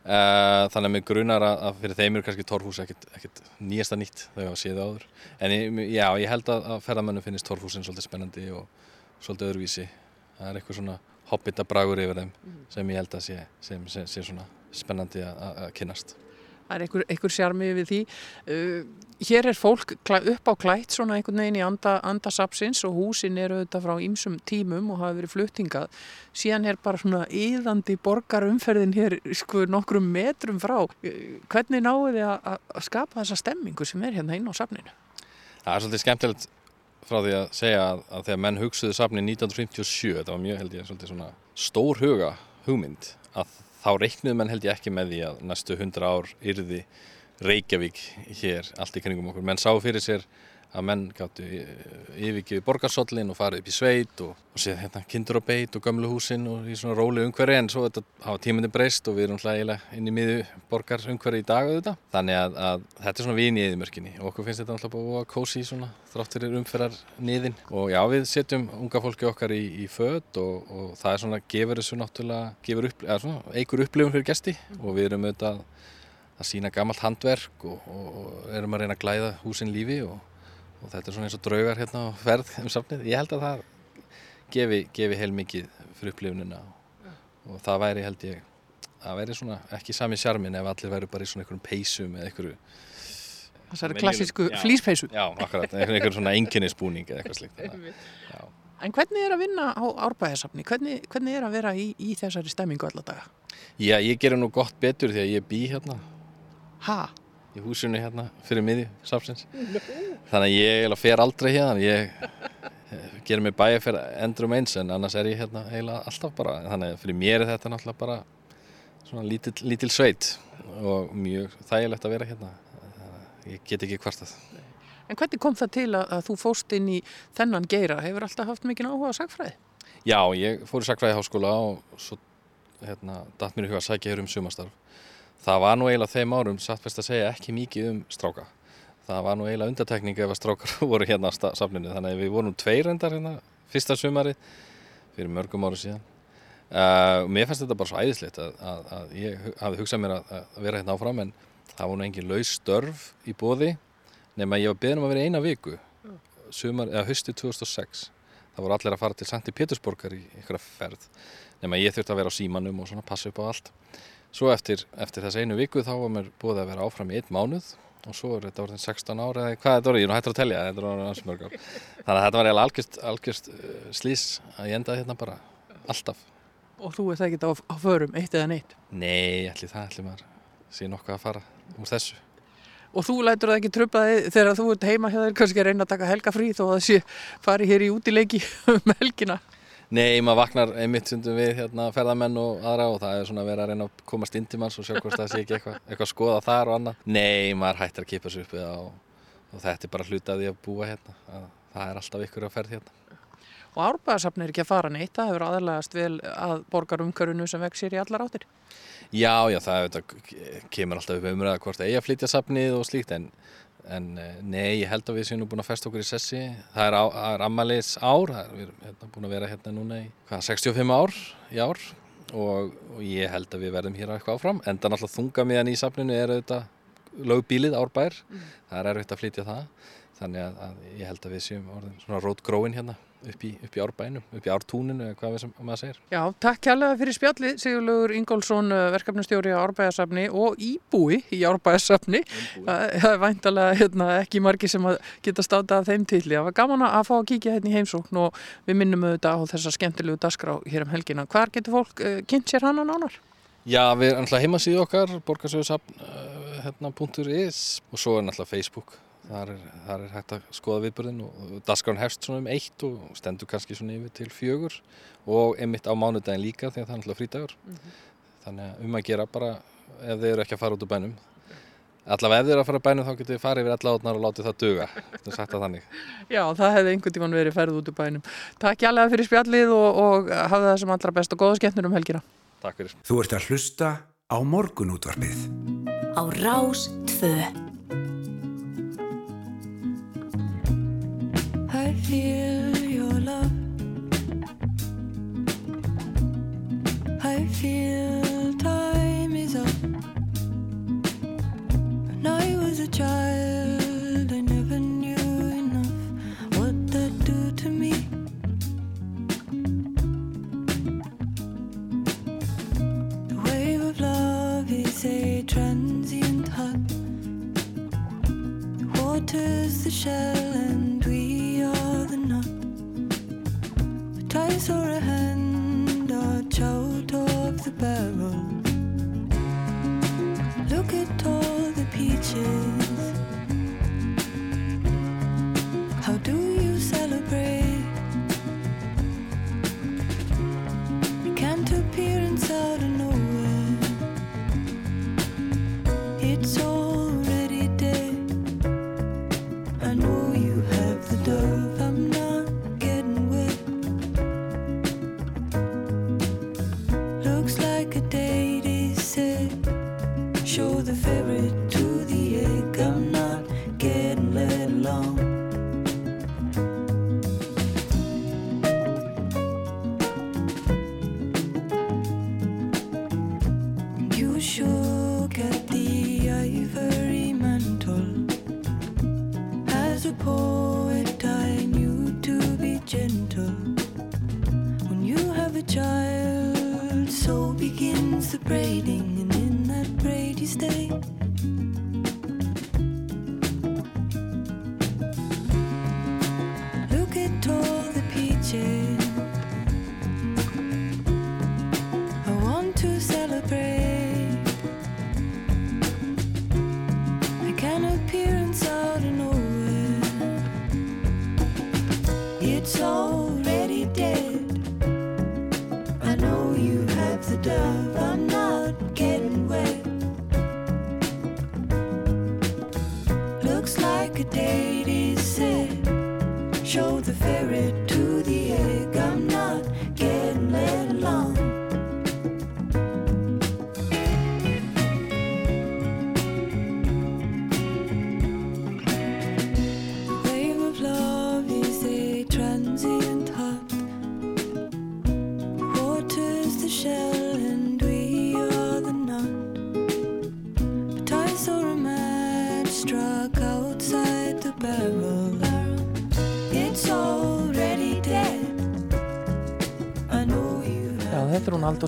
[SPEAKER 13] Uh, þannig að mig grunar að, að fyrir þeim eru kannski torfhús ekkit, ekkit nýjasta nýtt ég var séð áður. En ég, já, ég held að, að ferðamönnum finnist torfhúsin svolítið spennandi og svolítið öðruvísi. Það er eitthvað svona hobbitabragur yfir þeim sem ég held að sé, sem, sem, sé svona spennandi að, kynnast.
[SPEAKER 4] Það er einhver sjarmi við því. Uh, hér er fólk upp á klætt svona einhvern veginn í anda, andasapsins og húsin eru auðvitað frá ýmsum tímum og hafa verið fluttingað. Síðan er bara svona yðandi borgarumferðin hér sko nokkrum metrum frá. Uh, hvernig náðu þið að, að- skapa þessa stemmingu sem er hérna inn á safninu?
[SPEAKER 13] Það er svolítið skemmtilegt frá því að segja að, að þegar menn hugsuðu safni 1957, þetta var mjög held ég svolítið svona stór huga hugmynd að þá reiknuðu menn held ég ekki með því að næstu 100 ár yrði Reykjavík hér allt í kringum okkur. Menn sá fyrir sér að menn gáttu yfirgjöðu borgarsollin og farið upp í sveit og, og séð hérna kindur og beit og gömlu húsin og í svona róli umhverfi en svo þetta hafa tímandi breyst og við erum hlægilega inn í miðu borgar umhverfi í dag auðvitað. Þannig að, að þetta er svona vini í eðimörkinni og okkur finnst þetta alltaf búið að kósi svona þráttur er umferðar niðin og já við setjum unga fólki okkar í, í född og, og það er svona gefur þessu náttúrulega gefur upp, eða svona eigur upplifun fyrir gesti og við erum auðvitað að sína gammalt handverk og, og, og erum að reyna að glæða húsin lífi og, og þetta er svona eins og draugar hérna á ferð um safnið. Ég held að það gefi, gefi heil mikið fyrir upplifunina og, og það væri held ég það væri svona ekki sami sjarmin ef allir væri bara í svona einhverjum peysum eða einhverju
[SPEAKER 4] Þessari klassísku
[SPEAKER 13] Já,
[SPEAKER 4] flíspeysu.
[SPEAKER 13] Já, akkurat, einhver, einhver svona einkennisbúning eða eitthvað að-
[SPEAKER 4] En hvernig er að vinna á árbæðasafni? Hvernig, hvernig er að vera í, í þessari stemmingu alla daga?
[SPEAKER 13] Já, ég gerir nú gott betur því að ég bý hérna
[SPEAKER 4] Ha?
[SPEAKER 13] í húsinu hérna fyrir miðju safsins. Þannig að ég fer aldrei hérna, ég gerir mig bæja fyrir endrum eins en annars er ég hérna eiginlega alltaf bara. Þannig að fyrir mér er þetta náttúrulega bara svona lítil, lítil sveit og mjög þægilegt að vera hérna. Ég get ekki kvartað.
[SPEAKER 4] En hvernig kom það til að, þú fóst inn í þennan geira? Hefur alltaf haft mikinn áhuga á sagfræði?
[SPEAKER 13] Já, ég fór í Sakfræði háskóla og svo hérna, datt mér í huga að sækja hér um sumastarf. Það var nú eiginlega þeim árum, satt best að segja, ekki mikið um stráka. Það var nú eiginlega undartekning ef að strákar voru hérna á safninu. Þannig að við vorum tveir endar hérna fyrsta sumari fyrir mörgum áru síðan. Uh, mér fannst þetta bara svo æðislegt að, að, að ég hafði hugsað mér að, að vera hérna áfram en það voru nú engin laus störf í bóði nema ég var beðin um að vera eina viku sumar, eða höstu 2006 það voru allir að fara til Santi Pétursborgar í einhverja ferð nema ég þurfti að vera á símanum og svona passa upp á allt svo eftir, eftir þess einu viku þá var mér búið að vera áfram í einn mánuð og svo er þetta orðin 16 ára eða hvað þetta orðið, ég er nú hættur að er orðin ár þannig að þetta var algjörst, algjörst uh, slís að ég endaði hérna bara alltaf
[SPEAKER 4] Og þú ert ekkert á, á förum, eitt eða neitt.
[SPEAKER 13] nei, allir það, allir maður sé nokkuð að fara úr þessu
[SPEAKER 4] Og þú lætur það ekki tröfla þig þegar þú ert heima hjá þér kannski að reyna að taka helga frí þó að það sé fari hér í útileiki um helgina.
[SPEAKER 13] Nei, maður vaknar einmitt stundum við hérna, ferðamenn og aðra og það er svona að vera að reyna að komast inn til manns og sjá hvort það sé ekki eitthvað, eitthvað að skoða þar og annað. Nei, maður hættir að kipa sér upp við það og, og þetta er bara því að búa hérna. Að, það er alltaf ykkur að ferð hérna.
[SPEAKER 4] Og árbæðasafn er ekki að fara neitt, það hefur aðlægast vel að borgarumkörunu sem vexir í allar áttir.
[SPEAKER 13] Já, já, það þetta, kemur alltaf upp umræða hvort eigi að flytja safnið og slíkt en, en eh, nei, ég held að við séum nú búin að festa okkur í sessi. Það er, það er ammaliðs ár, það er, við erum hérna, búin að vera hérna núna í hvað, 65 ár í ár. Og, og ég held að við verðum hér eitthvað áfram. Enda náttúrulega þunga miðan í safninu er auðvitað lögbílið árbær. Það er erfitt að flytja það. Þannig að, að ég held að við séum orðin svona rótgróin hérna upp í, upp í árbænum upp í ártúninu eða hvað sem maður segir.
[SPEAKER 4] Já, takk kjærlega fyrir spjalli Sigurlaugur Ingólfsson, uh, verkefnastjóri á Árbæðasafni og íbúi í Árbæðasafni það er væntalega hérna, ekki margi sem geta státa af þeim tilli það var gaman að fá að kíkja hérna í heimsókn og við minnum auðvitað á þessa skemmtilegu dasgrá hér um helgina. Hvar getur fólk uh, kynnt sér hana nánar?
[SPEAKER 13] Já, við erum alltaf heimasíðu okkar borgarsögursafn uh, hérna, .is og svo er náttúrulega Facebook þar er, þar er hægt að skoða viðbörðin og dasgrán hefst svona um eitt og stendur kannski svona yfir til fjögur og einmitt á mánudaginn líka því að það er náttúrulega frítagur þannig að um að gera bara ef þið eru ekki að fara út úr bænum allavega ef þið eru að fara úr bænum þá getur þið farið yfir allavega og látið það duga þetta er sagt að þannig
[SPEAKER 4] Já, það hefði einhvern tíman verið ferð út úr bænum. Takk kjærlega fyrir spjallið og, og hafði það sem allra best og góða skemmtnur um helgina.
[SPEAKER 13] Takk fyrir.
[SPEAKER 2] Þú ert að hlusta á morgunútvarpið.
[SPEAKER 1] Á
[SPEAKER 14] feel your love. I feel time is up. When I was a child, I never knew enough what that do to me. The wave of love is a transient hut. The water's the shell and or a hand arch out of the barrel. Look at all the peaches.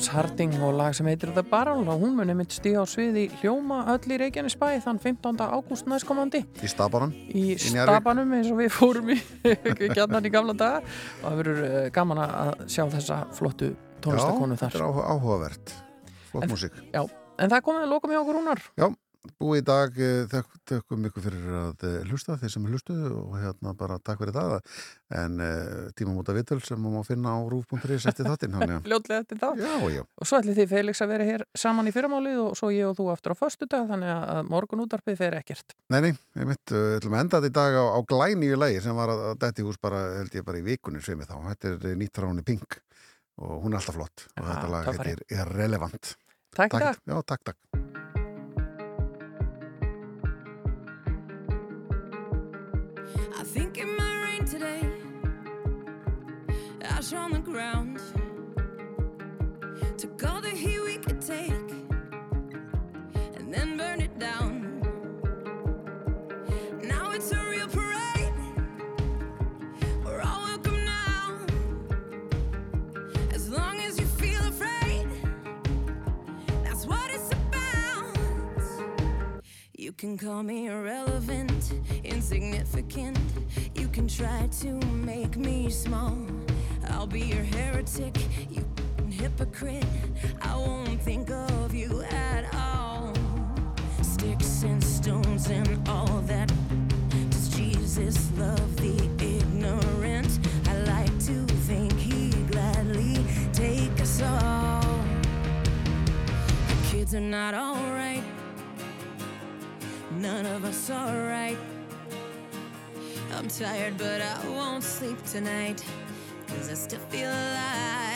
[SPEAKER 4] Aldous Harding og lag sem heitir þetta Barrel og hún muni mynd stíða á sviði hljóma öll í Reykjanesbæ þann 15. ágúst næstkomandi.
[SPEAKER 3] Í stabanum
[SPEAKER 4] í stabanum eins og við fórum í gjarnan í gamla daga. Og það verður eh, gaman að sjá þessa flottu tónlistakonu
[SPEAKER 3] Já,
[SPEAKER 4] þar.
[SPEAKER 3] þetta er áhu- áhugavert. Flott músík.
[SPEAKER 4] Já, en það komið að loka með okkur húnar
[SPEAKER 3] Já, búið í dag eh, þökk, þökkum ykkur fyrir að eh, hlusta þeir sem hlustuðu og hérna bara takk fyrir það en uh, tímamóta vitul sem má finna á rúf.is eftir þáttinn hann,
[SPEAKER 4] Fljótlega eftir þá
[SPEAKER 3] Já, já
[SPEAKER 4] Og svo ætli þið Felix að vera hér saman í fyrramálið og svo ég og þú aftur á föstudag þannig að morgun útarpið fer ekkert
[SPEAKER 3] Nei, nei, ég mitt, ætlum að enda þetta í dag á, á glænýju lagi sem var að, að detti í hús bara, held ég, bara í vikunni sem ég þá. Þetta er nýtt ráni Pink og hún er alltaf flott og þetta lag heitir Irrelevant.
[SPEAKER 4] Takk í dag
[SPEAKER 3] Já, takk, takk.
[SPEAKER 14] Think it might rain today. Ash on the ground. Took all the heat we could take
[SPEAKER 5] can call me irrelevant, insignificant. You can try to make me small. I'll be your heretic, you hypocrite. I won't think of you at all. Sticks and stones and all that. Does Jesus love the ignorant? I like to think he gladly take us all. The kids are not alright. None of us are right. I'm tired, but I won't sleep tonight. Cause I still feel alive.